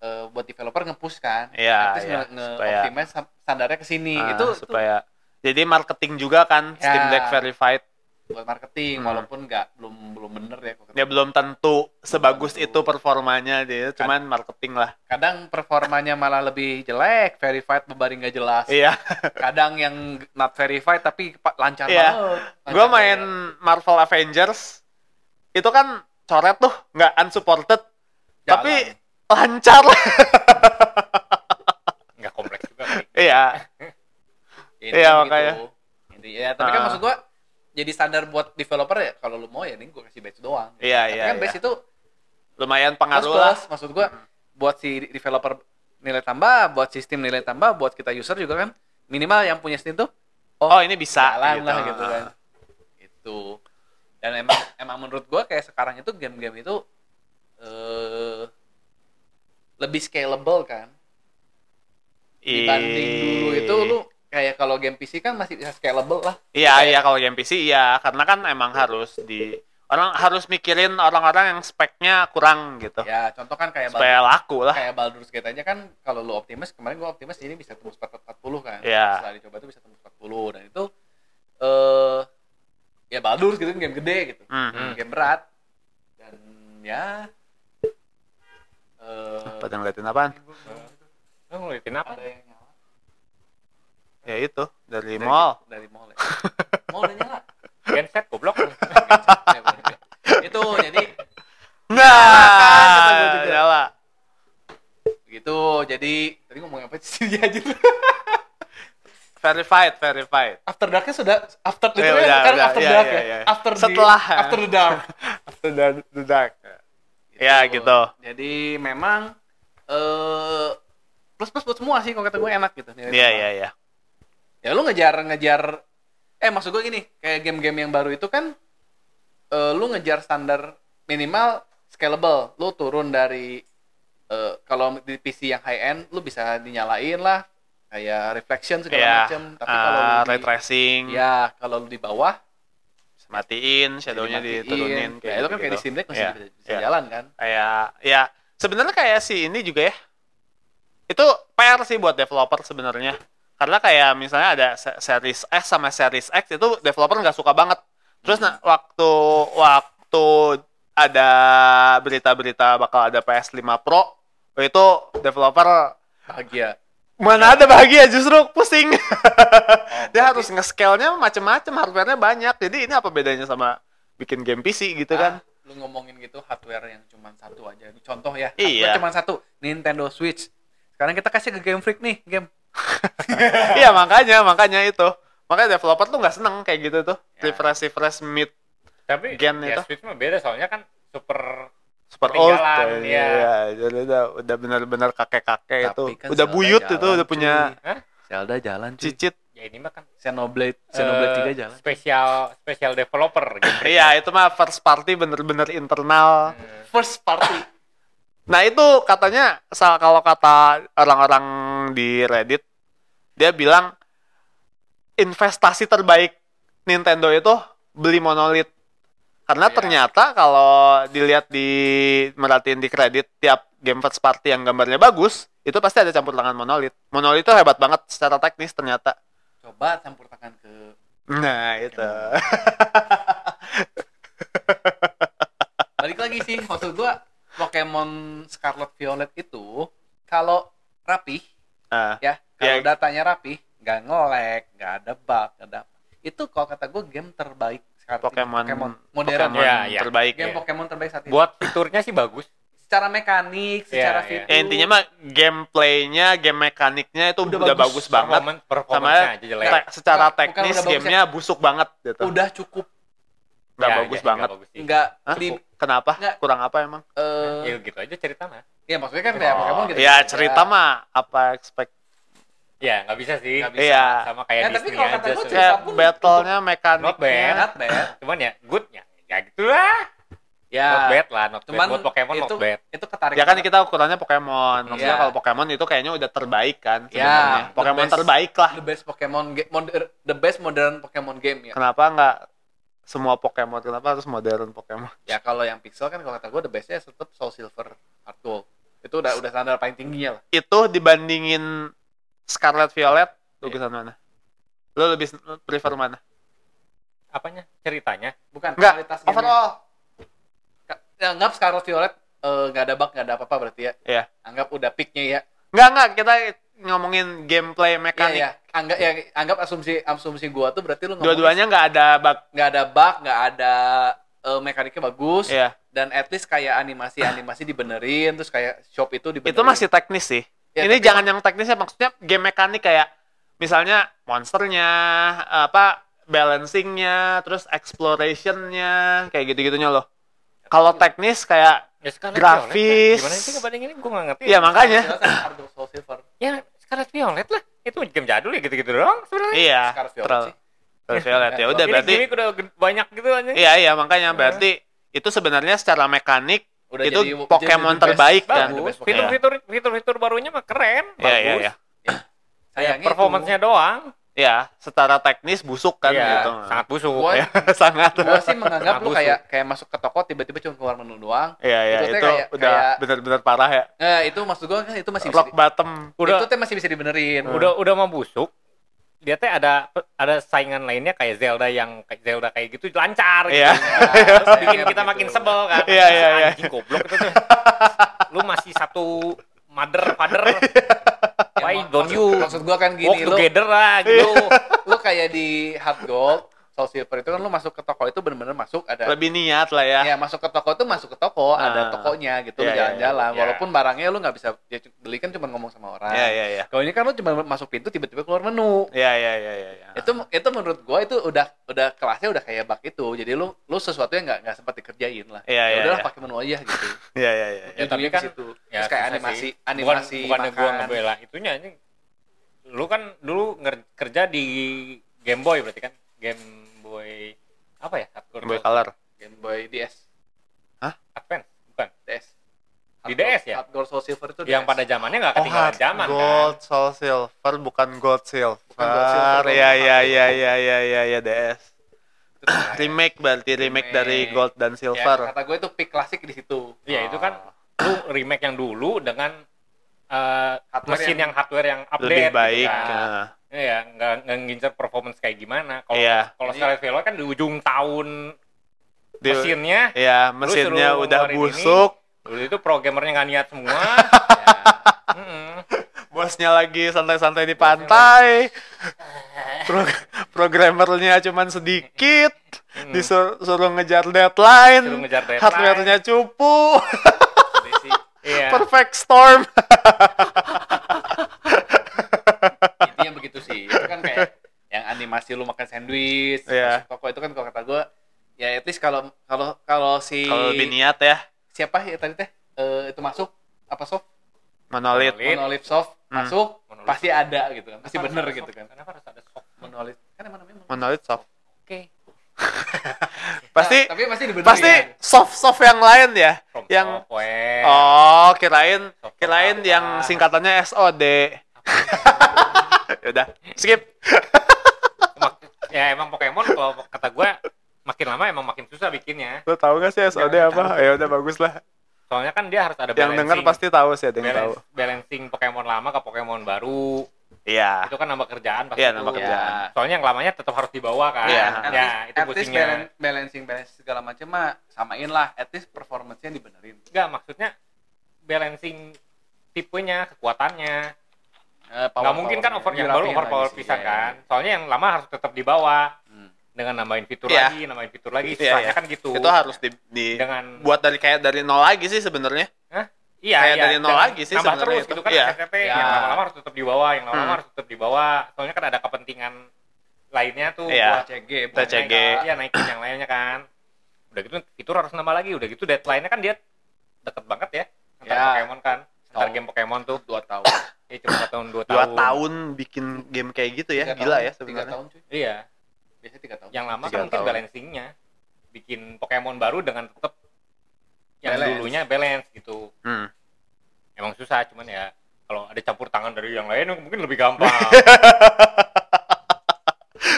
eh, buat developer nge-push kan Iya, Terus iya. nge- standarnya ke sini Ah, itu, itu supaya jadi marketing juga kan Ya. Steam Deck verified buat marketing Hmm. walaupun nggak belum belum bener ya dia belum tentu sebagus tentu. itu performanya dia cuman marketing lah kadang performanya malah lebih jelek verified bebaring nggak jelas iya kadang yang not verified tapi lancar Iya. banget gue main banget. Marvel Avengers itu kan coret tuh nggak unsupported Jalan. tapi lancar nggak kompleks juga kali. iya Iya, gitu. makanya. Intinya, ya, tapi kan Ah. maksud gua jadi standar buat developer ya kalau lu mau ya ini gua kasih badge doang. Iya, tapi iya, kan iya. badge itu lumayan plus pengaruh lah plus maksud gua buat si developer nilai tambah, buat sistem nilai tambah, buat kita user juga kan minimal yang punya Steam tuh oh ini bisa jalan gitu. lah gitu kan. Itu. Dan emang emang menurut gua kayak sekarang itu game-game itu eh lebih scalable kan? Dibanding dulu itu lu kayak kalau game PC kan masih bisa scalable lah. Iya Kayak- iya kalau game PC iya. Karena kan emang harus di orang harus mikirin orang-orang yang speknya kurang gitu. Ya, contoh kan kayak supaya laku lah. kayak Baldur's Gate aja kan kalau lu optimis kemarin gua optimis ini bisa tembus 40 kan. Iya. setelah dicoba tuh bisa tembus 40 dan itu eh ya Baldur's gitu game gede gitu. Hmm. game berat. Dan ya eh pada ngeliatin apaan? Ngeliatin apa? ya itu dari Dari- mall. dari mall ya. mall udah nyala. Genset goblok. Ya, boleh. itu jadi nah nyala. Gitu jadi tadi ngomong apa sih? Dia aja verified verified. After darknya sudah after Ya, literally udah, sekarang udah, after iya, dark iya, ya? iya. after the- Setelah, ya. after the dark. After the, the dark Ya, gitu. jadi memang eh plus plus buat semua sih kalau kata gue enak gitu. Iya iya iya. Ya lu ngejar ngejar eh maksud gue gini kayak game-game yang baru itu kan eh, lu ngejar standar minimal scalable. Lu turun dari eh, kalau di PC yang high end lu bisa dinyalain lah. Kayak reflection segala Iya, macam tapi kalau ah, di, ray tracing. Ya kalau lu di bawah matiin shadownya dimatiin. diturunin ya, itu kan kayak di Steam Deck masih Iya, bisa, iya. jalan kan? Kayak ya sebenarnya kayak si ini juga ya. Itu PR sih buat developer sebenarnya. Karena kayak misalnya ada se- series S sama series X itu developer nggak suka banget. Terus nah, waktu waktu ada berita-berita bakal ada PS5 Pro itu developer bahagia mana ada bahagia justru pusing. Dia berarti- harus nge-scale-nya macem-macem hardware-nya banyak. Jadi ini apa bedanya sama bikin game PC gitu kan? Ah, lu ngomongin gitu hardware yang cuma satu aja. Contoh ya Iya. cuma satu Nintendo Switch. Sekarang kita kasih ke Game Freak nih game. Iya makanya makanya itu. Makanya developer tuh nggak seneng kayak gitu tuh. Ya. refresh refresh mid Tapi Gen ya itu. Switch mah beda soalnya kan super super old ya, ya, jadi udah udah benar-benar kakek kakek itu kan udah Zelda buyut itu udah punya Hah? Zelda jalan cuy. Cicit. Ya ini mah kan Xenoblade Xenoblade eh, 3 jalan. spesial spesial developer gitu. iya itu mah first party bener-bener internal. Eh, first party. Nah itu katanya kalau kata orang-orang di Reddit dia bilang investasi terbaik Nintendo itu beli monolith karena Iya. ternyata kalau dilihat di merhatiin di kredit tiap game first party yang gambarnya bagus itu pasti ada campur tangan monolith monolith itu hebat banget secara teknis ternyata coba campur tangan ke nah itu balik lagi sih maksud gua Pokemon Scarlet Violet itu kalau rapih Ah, ya kalau Ya. datanya rapih nggak ngelek nggak ada bug nggak ada itu kalau kata gua game terbaik. Pokemon Pokemon modern Pokemon Iya, iya. terbaik game Iya. Pokemon terbaik saat ini buat fiturnya sih bagus. secara mekanik secara Iya, iya. fitur ya intinya mah gameplaynya game mekaniknya itu Udah udah, bagus. bagus, banget sama aja jelek. te- secara Bukan- bukan teknis bagus gamenya busuk banget gitu udah cukup nggak Ya, bagus ya, banget nggak bagus nggak kenapa Nggak. kurang apa emang eh, Ya gitu aja cerita mah. ya maksudnya kan kayak Oh. Pokemon gitu ya cerita mah apa expect Ya nggak bisa sih. Nggak bisa. Iya. Sama kayak Ya, tapi Disney kalau kata aja. cerita kayak pun battlenya Not bad. mekaniknya not bad Cuman ya good ya, gitulah. Ya. not bad lah not Cuman bad buat Pokemon itu not bad itu ketarik. Ya kan kita ukurannya Pokemon. Maksudnya Iya. kalau Pokemon itu kayaknya udah terbaik kan Ya, sebenarnya. the Pokemon best. terbaik lah. the best Pokemon game, the best modern Pokemon game ya. Kenapa nggak semua Pokemon? Kenapa harus modern Pokemon? Ya kalau yang pixel kan kalau kata gue the bestnya tetap Soul Silver, Heart Gold. Itu udah udah standar paling tingginya lah. Itu dibandingin Scarlet Violet, lukisan mana? Lo lebih prefer mana? apanya ceritanya Bukan Enggak, kualitas overall. Ya, anggap Scarlet Violet eh, nggak ada bug, nggak ada apa-apa berarti ya. Iya. Anggap udah peaknya ya. Nggak, nggak. Kita ngomongin gameplay Iya, mekanik. iya. Anggap ya anggap asumsi asumsi gua tuh berarti lu Dua-duanya nggak ada bug. nggak ada bug, nggak ada eh, mekaniknya bagus Iya. dan at least kayak animasi-animasi dibenerin terus kayak shop itu dibenerin. Itu masih teknis sih. Ya, Ini tapi- jangan yang teknisnya maksudnya game mekanik kayak misalnya monsternya, apa balancingnya, terus explorationnya, kayak gitu-gitunya loh. Kalau teknis kayak ya Scarlet Grafis. Gimana sih ngebandingin gue nggak ngerti ya makanya Silver. ya Scarlet Violet lah itu game jadul ya gitu-gitu doang sebenarnya iya. Scarlet Violet sih. Scarlet Violet ya udah Ini berarti gimmick udah banyak gitu aja iya iya makanya berarti itu sebenarnya secara mekanik Udah itu jadi- Pokemon jadi the best. terbaik kan. Bagus best Pokemon. fitur-fitur fitur-fitur barunya mah keren Iya iya bagus iya. ya, Sayangnya performance-nya doang Ya, secara teknis busuk kan Iya, gitu. sangat busuk Gua- Ya, sangat. Gua sih menganggap lu kayak kayak masuk ke toko tiba-tiba cuma keluar menu doang. Iya iya Itu itu, kayak- udah kayak- benar-benar parah ya. Nah, itu maksud gua kan itu masih bisa Rock di, bottom. udah itu teh masih bisa dibenerin. udah udah mau busuk dia teh ada ada saingan lainnya kayak Zelda yang kayak Zelda kayak gitu lancar gitu. Iya. Terus bikin kita makin sebel kan. Iya, iya, iya. Anjing goblok itu tuh. Lu masih satu mother father. Ya, Why don't maksud- you Maksud gua kan walk gini lu together lah gitu. lu kayak di Heart Gold, Soul Silver itu kan lu masuk ke toko itu bener-bener masuk ada Lebih niat lah ya. ya masuk ke toko tuh masuk ke toko Ah. ada tokonya gitu Iya, lu iya, jalan-jalan iya. walaupun barangnya lu nggak bisa ya, beli kan cuma ngomong sama orang Iya iya iya. kalau ini kan lu cuma masuk pintu tiba-tiba keluar menu Iya iya iya iya. iya. itu itu menurut gua itu udah udah kelasnya udah kayak bug itu jadi lu lu sesuatu yang nggak nggak sempat dikerjain lah Iya, Ya iya, udahlah iya. pakai menu aja gitu Iya iya iya. Ya, tapi kan- ke situ. Ya, terus kayak animasi sih. animasi Bukan, bukannya gua makan. ngebela itunya ini. Lu kan dulu nger- kerja di Game Boy berarti kan? Game Boy apa ya? Hardcore Boy color. Game Boy DS Advance, bukan? DS Di DS ya? Hardcore Soul Silver itu Yang DS. pada zamannya nggak Oh, ketinggalan hard zaman gold, kan? soul silver, bukan gold silver. Bukan gold silver, Iya iya hard iya gold. iya iya iya iya DS. Remake berarti remake, Remake. dari gold dan ya, silver. kata gue itu peak klasik di situ Iya, itu kan lu remake yang dulu dengan eh, Hardware mesin yang, yang hardware yang update Lebih gitu baik. kan. nah. Iya, nggak nggak ngincer performance kayak gimana. Kalau Iya. kalau Jadi- Scarlet Violet kan di ujung tahun Di- mesinnya Iya, mesinnya udah busuk. dulu itu programmernya nggak niat semua. Ya. Mm-mm. bosnya lagi santai-santai di pantai Pro- programmernya cuman sedikit Mm. disuruh ngejar deadline, Suruh ngejar deadline. hardware-nya cupu Iya. perfect storm begitu sih itu kan kayak yang animasi lu makan sandwich Iya. masuk toko itu kan kalau kata gue ya at least kalau kalau kalau si kalau lebih niat ya siapa ya tadi teh Eh, itu masuk apa soft monolith Monolith. monolith soft Hmm. masuk Monolith. pasti ada gitu kan pasti bener ada gitu soft? kan Kenapa harus ada soft? monolith kan emang namanya monolith. monolith soft Oke. pasti Nah, tapi pasti dibenerin pasti soft soft yang lain ya From yang software. oh kirain Soft kirain apa? yang singkatannya SOD udah skip ya emang Pokemon kalau kata gue makin lama emang makin susah bikinnya. lo tahu gak sih SOD Nggak apa ya udah bagus lah Soalnya kan dia harus ada yang denger balancing. pasti tahu sih ada yang tahu balance, balancing Pokemon lama ke Pokemon baru. iya Itu kan nambah kerjaan pasti. Iya, nambah kerjaan. Soalnya yang lamanya tetap harus dibawa kan. Iya. Ya, least- itu at least pusingnya. balan- balancing balancing segala macam mah samain lah at least performance-nya dibenerin Enggak, maksudnya balancing tipenya, kekuatannya. Eh, Nggak power- mungkin kan over yang baru overpower pisan iya, kan. iya. Soalnya yang lama harus tetap dibawa Hmm. dengan nambahin fitur Iya. lagi, nambahin fitur lagi. Iya, Susahnya iya. kan gitu. itu harus di, di- dengan buat dari kayak dari nol lagi sih sebenarnya Iya, Kayak iya. dari nol dan lagi sih nambah sebenarnya terus itu. gitu kan Iya. SCP Iya. yang lama-lama harus tetap dibawa, yang lama-lama Hmm. harus tetap dibawa. Soalnya kan ada kepentingan lainnya tuh Iya. buat TCG buat TCG. naik- Iya, naikin yang lainnya kan. Udah gitu fitur harus nambah lagi, udah gitu deadline-nya kan dia deket banget ya. Antar Ya. Pokemon kan. Antar game Pokemon tuh. dua tahun Ya cuma tahun, dua tahun. dua tahun bikin game kayak gitu ya Tiga gila tahun, ya tiga sebenarnya tahun cuy Iya. biasanya tiga tahun Yang lama Tiga kan mungkin tahun. balancingnya. Bikin Pokemon baru dengan tetap yang Balance. dulunya balance gitu Hmm. emang susah cuman ya kalau ada campur tangan dari yang lain mungkin lebih gampang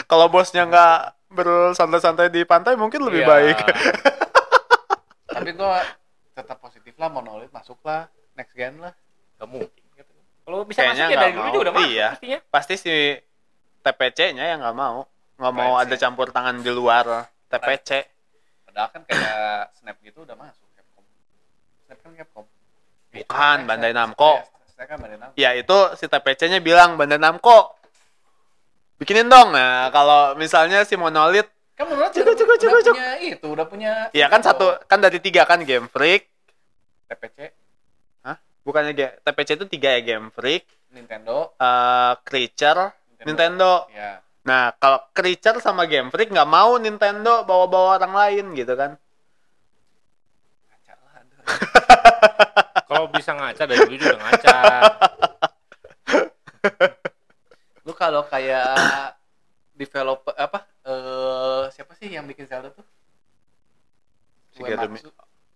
Kalau bosnya nggak bersantai-santai di pantai mungkin lebih Iya. baik. Tapi gua tetap positif lah monolith masuk lah next gen lah. Gak mungkin gitu. Kalau bisa Kayaknya masuk ya dari dulu mau. juga udah masuk Iya. pastinya Pasti si TPC-nya yang nggak mau. Nggak mau ada campur tangan di luar TPC. Padahal kan kayak Snap gitu udah masuk Capcom. Snap kan Capcom. Bukan, Bandai Namco. Snap kan Bandai Namco. Ya itu si TPC-nya bilang Bandai Namco. Bikinin dong. Nah, kalau misalnya si Monolith, Kan menurut Cukup, cukup, udah cukup, cukup. punya itu, udah punya ya kan satu, kan dari tiga kan Game Freak. TPC, Bukannya Ge- TPC itu tiga ya Game Freak, Nintendo, eh, Creature, Nintendo. Ya. Nah, kalau Creature sama Game Freak nggak mau Nintendo bawa-bawa orang lain gitu kan. Ngaca lah ada. kalau bisa ngaca dari dulu juga ngaca Lu kalau kayak developer apa? Eh siapa sih yang bikin Zelda tuh? Shigeru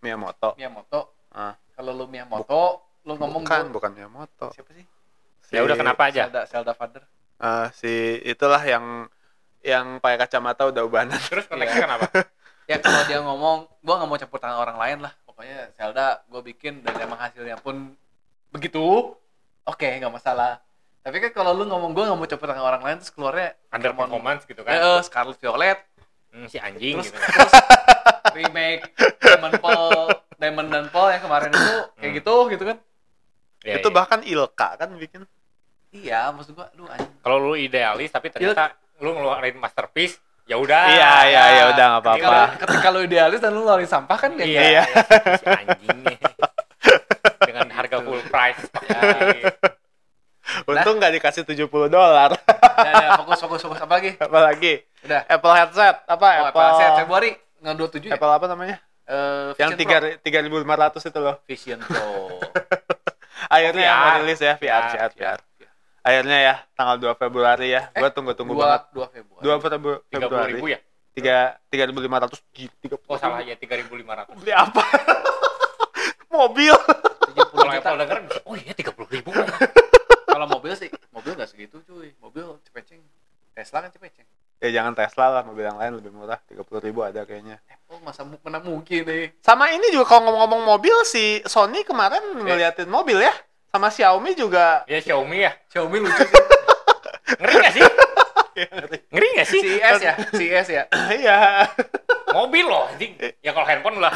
Miyamoto. Miyamoto. Ah. Kalau lu Miyamoto, lu ngomong bukan, gua- bukan Miyamoto. siapa sih? ya udah kenapa aja Zelda Zelda Father. Eh, si itulah yang yang pakai kacamata udah ubanan. terus konteksnya kenapa Ya kalau dia ngomong, gua nggak mau campur tangan orang lain lah. Pokoknya Zelda gua bikin dan emang hasilnya pun begitu. Oke, nggak masalah. Tapi kan kalau lu ngomong gua nggak mau campur tangan orang lain terus keluarnya under Pokemon- performance gitu kan eh, Scarlet Violet Hmm, si anjing terus, gitu terus remake Diamond Pearl Diamond dan Pearl yang kemarin itu kayak Hmm. gitu gitu kan Ya, itu ya. bahkan Ilka kan bikin. iya maksud gua lu anjing kalau lu idealis tapi ternyata lu ngeluarin masterpiece ya udah Iya, iya, ya udah nggak apa-apa. ketika, ketika lu idealis dan lu ngeluarin sampah kan ya iya, Iya. si anjing nih dengan harga full price Ya. Untung nggak dikasih 70 dolar. udah, udah, fokus fokus fokus apa lagi Apalagi udah Apple headset apa? oh, Apple Apple Set Februari nggak 27 ya Apple apa namanya? Eh, yang tiga tiga ribu lima ratus itu loh. Vision Pro Akhirnya yang VR. rilis ya VR, VR, VR. Akhirnya ya tanggal 2 Februari ya. Eh, Gua tunggu-tunggu dua banget. dua Februari 2 Februari. tiga puluh ribu ya Tiga tiga ribu lima ratus. Tiga oh salah ya tiga ribu lima ratus Beli apa? Mobil. 70 kalau juta denger oh iya tiga puluh ribu kalau mobil sih mobil nggak segitu cuy mobil cepeceng Tesla kan cepeceng Ya jangan Tesla lah, mobil yang lain lebih murah. Tiga puluh ribu ada kayaknya. oh masa mana mungkin nih Sama ini juga kalau ngomong-ngomong mobil si Sony kemarin ngeliatin mobil ya. Sama Xiaomi juga. ya Xiaomi ya Xiaomi lucu sih ngeri gak sih ngeri gak sih CES ya CES ya Iya. mobil loh anjing ya kalau handphone lah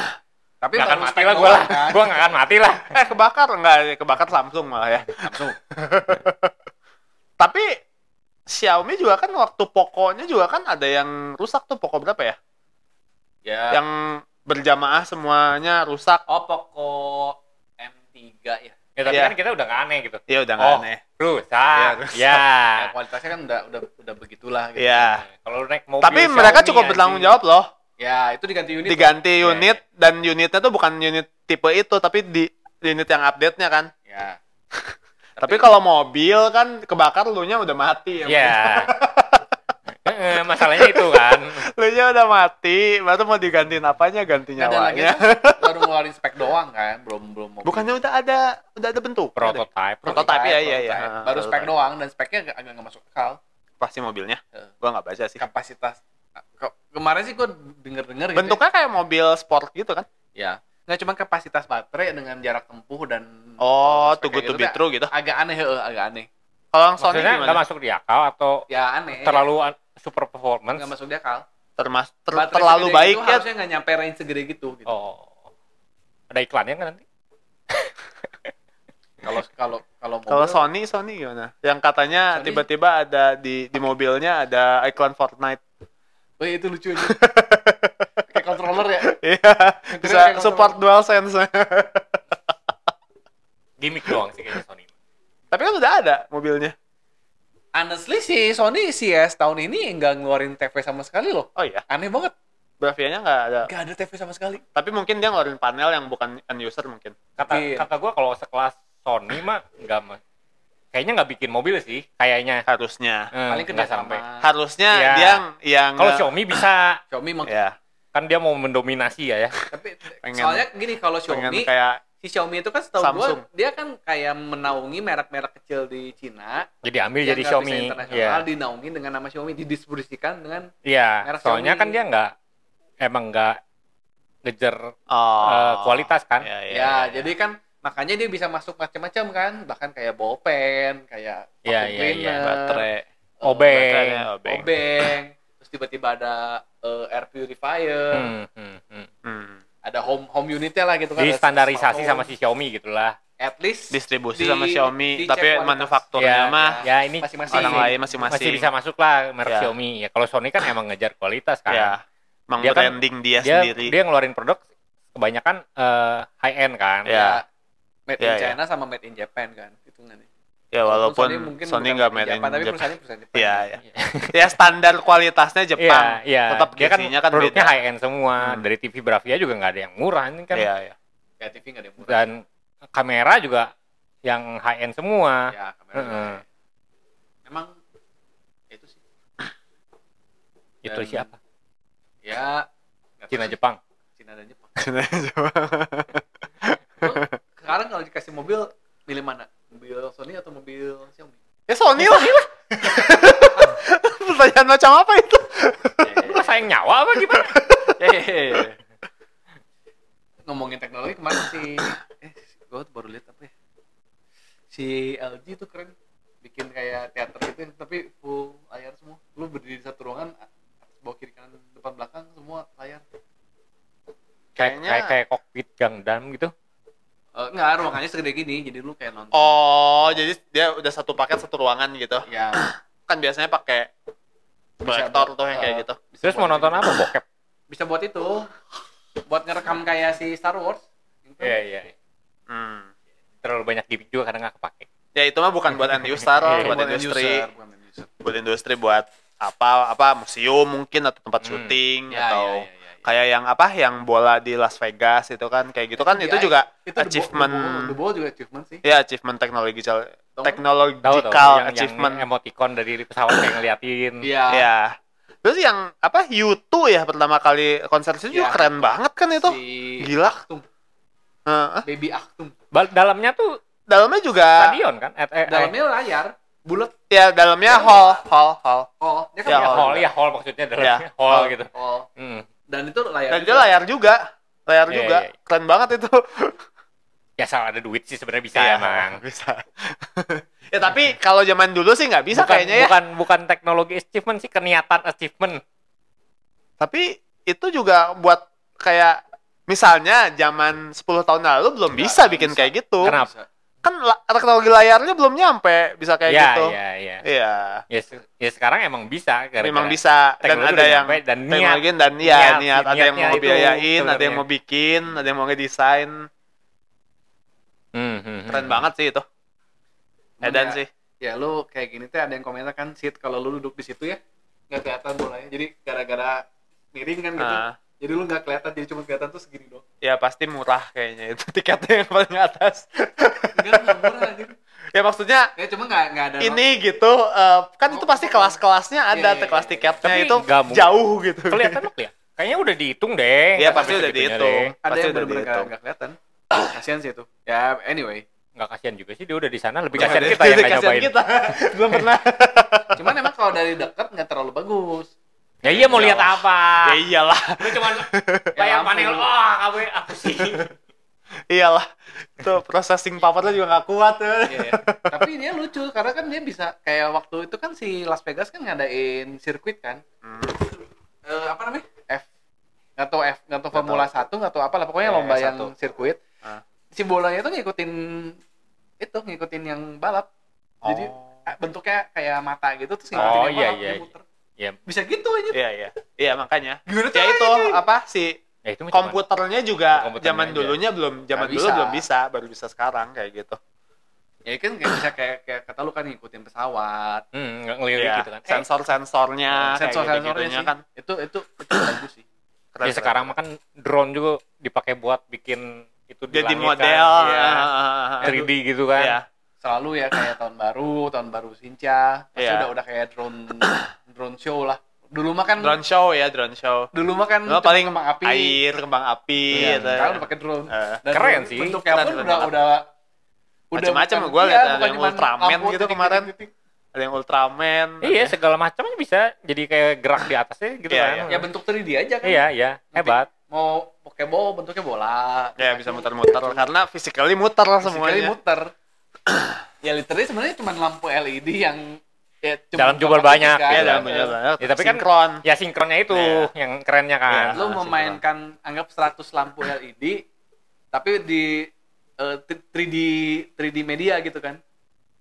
tapi nggak akan mati lah gue lah kan? gue nggak akan mati lah Eh kebakar enggak? Kebakar Samsung malah ya. langsung Tapi Xiaomi juga kan waktu Poco-nya juga kan ada yang rusak tuh Poco berapa ya? ya Yang berjamaah semuanya rusak. oh Poco M3 ya ya tapi Iya. kan kita udah gak aneh gitu Ya udah Oh. aneh. rusak Iya, ya, rusak. ya kualitasnya kan udah udah udah begitulah gitu. Iya. kalau naik mobil Tapi mereka Xiaomi, cukup bertanggung jawab loh. ya itu diganti unit Diganti Iya, unit dan unitnya tuh bukan unit tipe itu tapi di unit yang update-nya kan. ya Tapi, kalau mobil kan kebakar lu nya udah mati. Iya. Heeh, masalahnya itu kan. Lu nya udah mati, baru mau digantiin apanya ganti nyawanya. kan baru ngeluarin spek doang kan belum belum mobil. Bukannya udah ada udah ada bentuk Prototype. Prototype, ya, iya, iya. prototype. Ah, baru spek doang dan speknya agak agak nggak masuk akal pasti mobilnya. Heeh. Gua nggak baca sih. kapasitas Ke- kemarin sih gue denger denger gitu Bentuknya kayak mobil sport gitu kan? ya nggak cuma kapasitas baterai dengan jarak tempuh dan Oh, too good kayak to gitu be true gitu. agak aneh heeh, agak aneh Kalau yang Sony Maksudnya nggak gimana? masuk di akal atau ya aneh terlalu an- super performance? nggak masuk di akal Termas ter- Baterai terlalu segede baik itu ya. harusnya nggak nyampe range segede gitu, gitu. Oh. Ada iklannya kan nanti? kalau kalau kalau Kalau Sony, Sony gimana? Yang katanya tiba-tiba ada di di mobilnya ada iklan Fortnite. oh iya, itu lucu aja ya Iya, bisa support DualSense. Gimik doang sih kayaknya Sony. Tapi kan udah ada mobilnya. honestly sih Sony CS tahun ini nggak ngeluarin TV sama sekali loh Oh iya, aneh banget Bravia-nya nggak ada. nggak ada TV sama sekali Tapi mungkin dia ngeluarin panel yang bukan end user mungkin. Kata Mungkin. kata gue kalau sekelas Sony mah nggak kayaknya nggak bikin mobil sih kayaknya. Harusnya. Eh, paling kerja sampai. Harusnya Iya. dia yang yang Kalau Xiaomi bisa. Xiaomi meng- ya. Kan dia mau mendominasi ya ya Tapi Pengen- soalnya gini kalau Xiaomi kayak si Xiaomi itu kan setahu gua Samsung. dia kan kayak menaungi merek-merek kecil di Cina jadi ambil jadi Xiaomi internasional Iya dinaungi dengan nama Xiaomi didistribusikan dengan iya Merek soalnya Xiaomi. kan dia nggak emang nggak ngejar oh, eh, kualitas kan ya, ya, ya, ya. jadi kan makanya dia bisa masuk macam-macam kan bahkan kayak bolpen kayak Iya, vacuum iya, iya. cleaner, baterai eh, Obeng. baterainya obeng. obeng tiba-tiba ada eh, air purifier Hmm, hmm, hmm. Hmm. ada home home unitnya lah gitu kan Jadi ada standarisasi sama si Xiaomi gitulah. at least distribusi di- sama Xiaomi dicek tapi kualitas. manufakturnya Ya, mah ya ini masing-masing. orang masih- lain masing-masing masih bisa masuk lah merek Ya. Xiaomi. Ya kalau Sony kan emang ngejar kualitas kan. ya emang Dia kan- branding dia, dia sendiri dia ngeluarin produk kebanyakan eh, high end kan. Ya. made Ya, in ya. China sama made in Japan kan hitungannya ya walaupun mungkin Sony nggak made made in Japan, tapi Japan perusahaannya perusahaan Jepang ya ya ya standar kualitasnya Jepang Iya, iya. tetap dia kan, kan produknya beda. high end semua. Hmm. Dari TV Bravia juga nggak ada yang murah ini kan. Iya, iya. kayak TV nggak ada yang murah Dan kamera juga yang high end semua. ya kamera Heeh. emang ya itu sih Itu siapa? ya tahu Cina. Jepang. Cina dan Jepang Lu sekarang kalau dikasih mobil milih mana mobil Sony atau mobil Xiaomi? Ya Sony lah. Pertanyaan macam apa itu? Lu sayang nyawa apa gimana? Hehehe. ngomongin teknologi kemarin si eh gue baru lihat apa ya? Si LG tuh keren. Bikin kayak teater gitu tapi full layar semua. Lu berdiri di satu ruangan bawah kiri kanan depan belakang semua layar. Kayak Kayaknya- kayak, kayak kokpit Gundam gitu. Eh, enggak ruangannya segede gini jadi lu kayak nonton oh jadi dia udah satu paket satu ruangan gitu ya kan biasanya pakai proyektor tuh yang kayak eh, gitu bisa Terus buat mau nonton itu. apa bokep? bisa buat itu buat ngerekam kayak si Star Wars Gitu. Iya iya. hmm. Terlalu banyak gimmick juga kadang nggak kepake. ya itu mah bukan buat end user Iya, buat Buat industri user, bukan end user. buat industri buat apa apa museum mungkin atau tempat Hmm. syuting Ya, atau ya, ya, ya, ya. Kayak yang apa yang bola di Las Vegas itu kan kayak gitu kan Itu dia, juga itu achievement The Ball, The Ball juga achievement sih ya achievement teknologi tahu yang, achievement yang emoticon dari pesawat kayak ngeliatin. iya ya terus yang apa U2 ya pertama kali konser itu juga Ya. keren banget kan itu si Gila. Aktum Heeh. baby Aktum Bal- dalamnya tuh dalamnya juga stadion kan? Eh, eh, dalamnya layar bulat ya dalamnya hall hall hall oh dia kan Ya, ya, layar. hall ya hall maksudnya dalamnya Ya, hall, hall. gitu. oh Hmm. Dan itu layar dan juga. dia layar juga layar Iya, juga iya, iya. keren banget itu Ya asal ada duit sih sebenarnya bisa Iya, emang. bisa ya tapi kalau zaman dulu sih nggak bisa bukan, kayaknya ya bukan bukan teknologi achievement sih keniatan achievement. tapi itu juga buat kayak misalnya zaman 10 tahun lalu belum Nggak, bisa bikin bisa. kayak gitu Kenapa? Bisa. Kan teknologi layarnya belum nyampe bisa kayak ya, gitu. ya, ya. iya. Ya, se- ya sekarang emang bisa gara-gara memang bisa. Dan ada yang nyampe dan niat. teknologi dan ya Niat, niat, ada yang mau biayain ada yang mau bikin ada yang mau ngedesain. Hmm, hmm, keren hmm. banget sih itu. Edan ya- sih. ya lu kayak gini tuh ada yang komentar kan sit kalau lu duduk di situ ya nggak kelihatan bolanya. Jadi gara-gara miring kan gitu. Ah. Jadi lu nggak kelihatan jadi cuma kelihatan tuh segini doang. Ya pasti murah kayaknya itu tiketnya yang paling atas. Enggak nggak murah anjir ya maksudnya ya cuma nggak nggak ada ini gitu eh, kan itu pasti kelas-kelasnya ada Iya, iya, kelas iya. tiketnya Tapi itu jauh gitu. Kelihatan kelihatan kayaknya udah dihitung deh. Iya Nggak pasti udah dihitung. deh. ada pasti yang udah bener-bener nggak kelihatan. Kasihan sih itu. Ya anyway. Nggak kasihan juga sih dia udah di sana. Lebih kasihan kita yang nyobain. kita. Belum pernah. Cuman emang kalau dari dekat nggak terlalu bagus ya iya mau lihat apa ya iyalah lu cuma layar lampu. panel oh kamu apa sih iyalah itu processing powernya juga nggak kuat tuh Iya, iya. tapi dia lucu karena kan dia bisa kayak waktu itu kan si Las Vegas kan ngadain sirkuit kan Hmm. Eh, apa namanya F nggak tahu F nggak tahu Formula 1 nggak tahu apa lah pokoknya Ya, lomba F1. yang sirkuit Ah. si bolanya itu ngikutin itu ngikutin yang balap jadi Oh. eh, bentuknya kayak mata gitu terus Oh, ngikutin yang iya, balap iya, dia iya. Ya bisa gitu aja. Iya iya. Iya makanya. Gimana ya itu apa si ya itu komputernya juga Komputernya zaman aja. dulunya belum zaman Nggak dulu bisa. belum bisa baru bisa sekarang kayak gitu. Ya kan kayak bisa kayak kayak kata lu kan ngikutin pesawat. Hmm, ngelirik Iya, gitu kan. Eh, sensor sensornya sensor sensornya sih. kan. Itu itu itu bagus sih. Keren, ya sekarang mah kan drone juga dipakai buat bikin itu di jadi langit model. Kan. Iya. ah, 3D gitu kan. Iya. selalu ya kayak tahun baru tahun baru Sinca pasti Iya. udah udah kayak drone drone show lah Dulu mah kan drone show ya drone show dulu mah kan paling kembang api. air kembang api Iya, gitu. sekarang udah pakai drone. Eh. Dan Keren drone sih. Bentuknya Keren, pun keren udah banget. udah Macem-macem, bukan- gua liat iya, ada yang Ultraman gitu titik, kemarin. titik, titik. ada yang Ultraman Iya, segala macamnya bisa jadi kayak gerak di atasnya gitu Iya, kan. iya. Ya bentuk 3D aja kan. Iya, iya, hebat. Mau Pokeball bentuknya bola. ya bisa muter-muter karena physically muter semuanya muter. ya literally sebenarnya cuma lampu LED yang ya, Dalam jumlah banyak, kan. ya Iya. dalam banyak banyak Ya, tapi kan- sinkron Ya sinkronnya itu Iya. yang kerennya kan. Iya. Lu memainkan anggap 100 lampu LED tapi di eh, 3D 3D media gitu kan.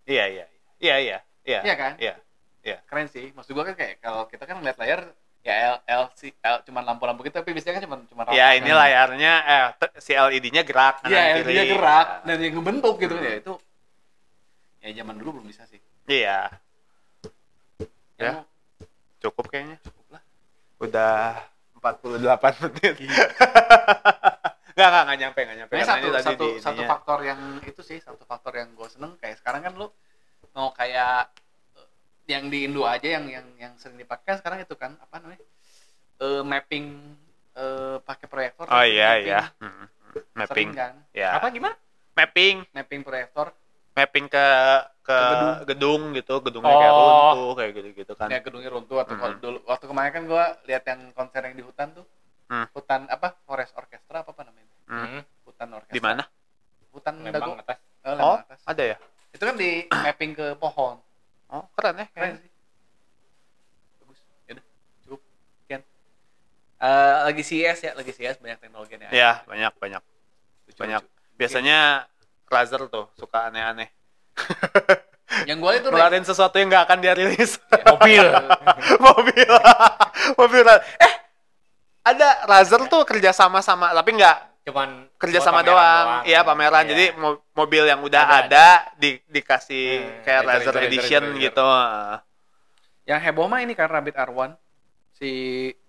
iya iya iya iya iya Iya kan? iya Keren sih. Maksud gua kan kayak kalau kita kan ngeliat layar ya L, L, cuman lampu-lampu gitu tapi biasanya kan cuma cuma ya rata ini kan. layarnya eh si LED-nya gerak Iya, kiri. dia gerak dan yang ngebentuk gitu ya itu ya zaman dulu belum bisa sih. iya Ya, cukup kayaknya cukup lah udah 48 menit Enggak, enggak, enggak nyampe, enggak nyampe. Karena satu ini tadi satu di satu ininya. faktor yang itu sih satu faktor yang gue seneng kayak sekarang kan lu mau kayak eh, yang di Indo aja yang yang yang sering dipakai sekarang itu kan apa namanya Eh, mapping eh, pakai proyektor Oh iya mapping iya. Hmm, hmm. sering Mapping. kan Ya. Apa gimana? Mapping, mapping proyektor mapping ke ke Ke gedung. gitu, gedungnya kayak Oh. runtuh kayak gitu-gitu kan. ya gedungnya runtuh atau kalau Mhm. dulu waktu kemarin kan gue lihat yang konser yang di hutan tuh Hmm. hutan apa forest orchestra apa apa namanya Hmm. Hmm. hutan orkestra Di mana? hutan Lembang dago atas. Oh, Lembang atas ada ya? itu kan di mapping ke pohon Oh, keren ya. keren sih bagus yaudah cukup sekian Eh, lagi CES ya lagi CES banyak teknologi ya Ya, banyak banyak. Lucu-lucu. banyak. Biasanya Razer tuh suka aneh-aneh. yang gue itu Ngeluarin sesuatu yang nggak akan dia rilis. Mobil. mobil. Mobil. Eh ada Razer tuh kerja sama sama tapi nggak Cuman kerja sama doang. iya pameran. Iya. jadi mo- mobil yang udah Ada, ada, di dikasih Hmm, kayak laser, Razer edition gitu. yang heboh mah ini kan Rabbit R1 si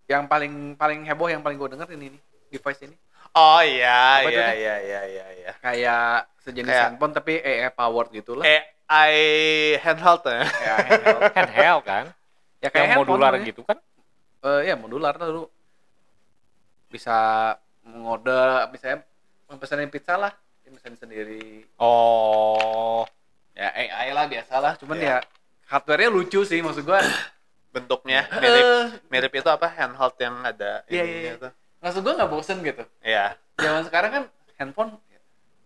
yang paling paling heboh yang paling gue denger ini nih device ini. Oh iya iya iya iya iya iya. Kayak sejenis Kayak- handphone tapi AI powered gitu lah. AI handheld ya. Kayak handheld. Handheld kan. ya kayak Yang modular namanya. gitu kan. Eh, ya modular tuh dulu. Bisa mengode misalnya pesanin pizza lah. Dia pesanin sendiri. Oh. ya AI lah biasa lah cuman Iya. ya hardware-nya lucu sih maksud gua. Bentuknya mirip Eh, mirip itu apa? Handheld yang ada Iya, ininya iya, iya. maksud gua nggak bosen gitu. Iya, zaman sekarang kan handphone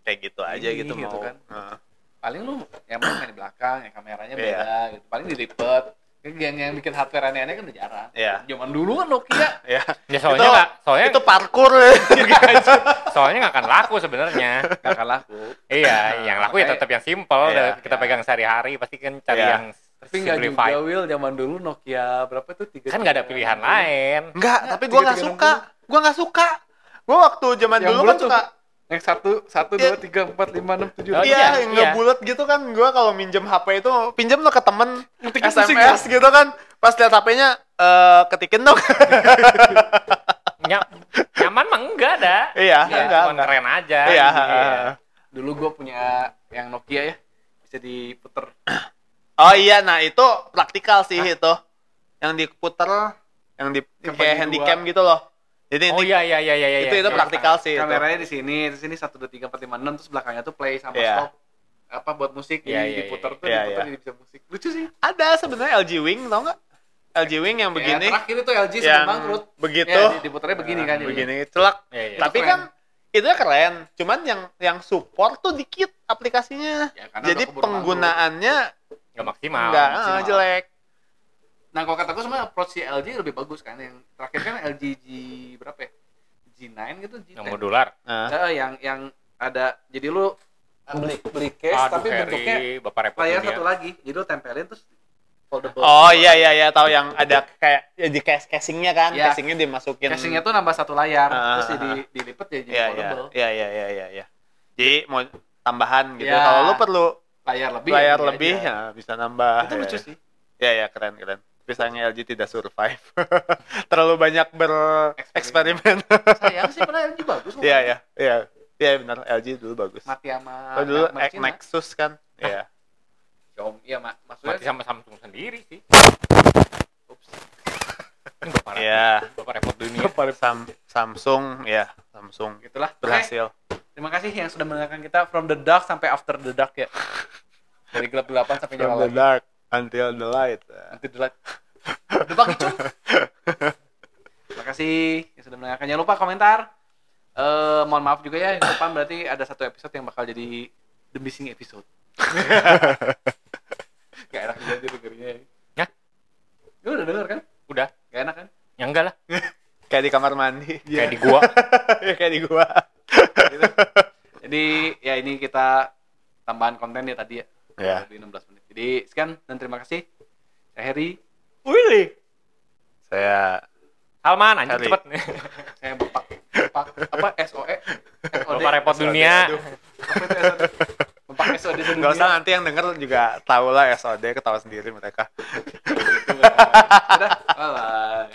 kayak gitu aja Ini gitu, gitu mau kan. Heeh. paling lu yang main, main di belakang ya kameranya Iya. beda gitu paling dilipet yang yang bikin hardware aneh-aneh kan udah jarang Iya. zaman dulu kan Nokia ya Ya soalnya Itu- nggak, soalnya itu parkour soalnya nggak akan laku sebenarnya. gak akan laku iya, yang laku ya Makanya- tetap yang simple. Iya, dan kita iya. pegang sehari-hari pasti kan cari Iya. yang tapi nggak juga. Will zaman dulu Nokia berapa tuh tiga Kan nggak ada pilihan lain. Enggak, Nggak, tapi gua nggak suka. Gua nggak suka. Gua waktu zaman Yang dulu kan suka yang satu satu Iya. dua tiga empat lima enam tujuh Oh, iya, iya, yang iya. nggak bulat gitu kan. Gua kalau minjem HP itu pinjem lo ke temen Ngetiknya pusing SMS gitu kan. Pas lihat HP-nya eh ketikin dong. Ny- nyaman mah enggak ada. iya, Iya, enggak, Cuma enggak. keren aja. Iya. dulu gue punya yang Nokia ya bisa diputer Oh iya, nah itu praktikal sih itu. Yang diputer, yang di kayak handycam gitu loh. Jadi Oh iya iya iya iya iya. itu itu Iya. praktikal sih itu. kameranya di sini di sini satu dua tiga empat lima enam terus belakangnya tuh play sama Iya. stop apa buat musik Iya, jadi iya, diputer iya. tuh Iya, diputer iya. jadi bisa musik lucu sih Ada sebenarnya LG Wing, tau nggak? LG Wing yang begini, ya, terakhir itu LG yang sebelum bangkrut begitu, ya, di- diputernya begini kan begini, celak. Iya, iya. Tapi keren. kan itu keren, cuman yang yang support tuh dikit aplikasinya. Ya, Jadi penggunaannya nggak maksimal. enggak eh, maksimal. jelek. Nah kalau kata gue sebenarnya approach si LG lebih bagus kan yang terakhir kan LG G berapa ya G9 gitu G10 Yang modular. Nah, Eh, yang yang ada jadi lu beli beli case Aduh, tapi Harry, bentuknya Bapak repot layar dunia. satu lagi jadi lu tempelin terus foldable Oh iya iya iya tahu yang ada kayak ya, di case casingnya kan, Iya. casingnya dimasukin. casingnya tuh nambah satu layar Ah, terus ah, jadi dilipet ya jadi Iya iya foldable iya iya iya iya. iya. Jadi mau tambahan gitu. Iya. Kalau lu perlu layar lebih layar ya, lebih aja. ya bisa nambah. itu ya. lucu sih Iya iya keren keren. Tapi sayangnya LG tidak survive. Terlalu banyak bereksperimen. sayang sih pernah LG bagus kok. Iya iya iya. Iya benar LG dulu bagus. mati sama Kalau dulu Cina. Nexus kan. Iya. Xiaomi iya mak maksudnya Mati sama Samsung sendiri sih. ups Ini bapak repot. Ya, Bapak repot dunia. Sam- Samsung ya, Samsung Gitulah. Oke. berhasil. Terima kasih yang sudah mendengarkan kita from the dark sampai after the dark ya. Dari gelap gelapan sampai From nyala the lagi. dark until the light. Nanti the light. Udah pagi cung. Terima kasih yang sudah mendengarkan. Jangan lupa komentar. Eh, mohon maaf juga ya, yang depan berarti ada satu episode yang bakal jadi the missing episode. Gak enak juga sih dengernya ya. Ya? Lu udah denger kan? Udah. Gak enak kan? Ya enggak lah. Kayak di kamar mandi. Kayak di gua. ya kayak di gua. Gitu. Jadi ya ini kita tambahan konten ya tadi ya. Ya. Lebih 16 menit. Jadi sekian dan terima kasih. Saya Heri. Willy. Saya Halman anjing Kali. cepet. Saya Bapak. Bapak apa SOE? SOD. Bapak repot dunia. Aduh. Apa itu SOD? Bapak SOD sedunia. nggak usah nanti yang denger juga tahu lah SOD ketawa sendiri mereka. Udah. Bye.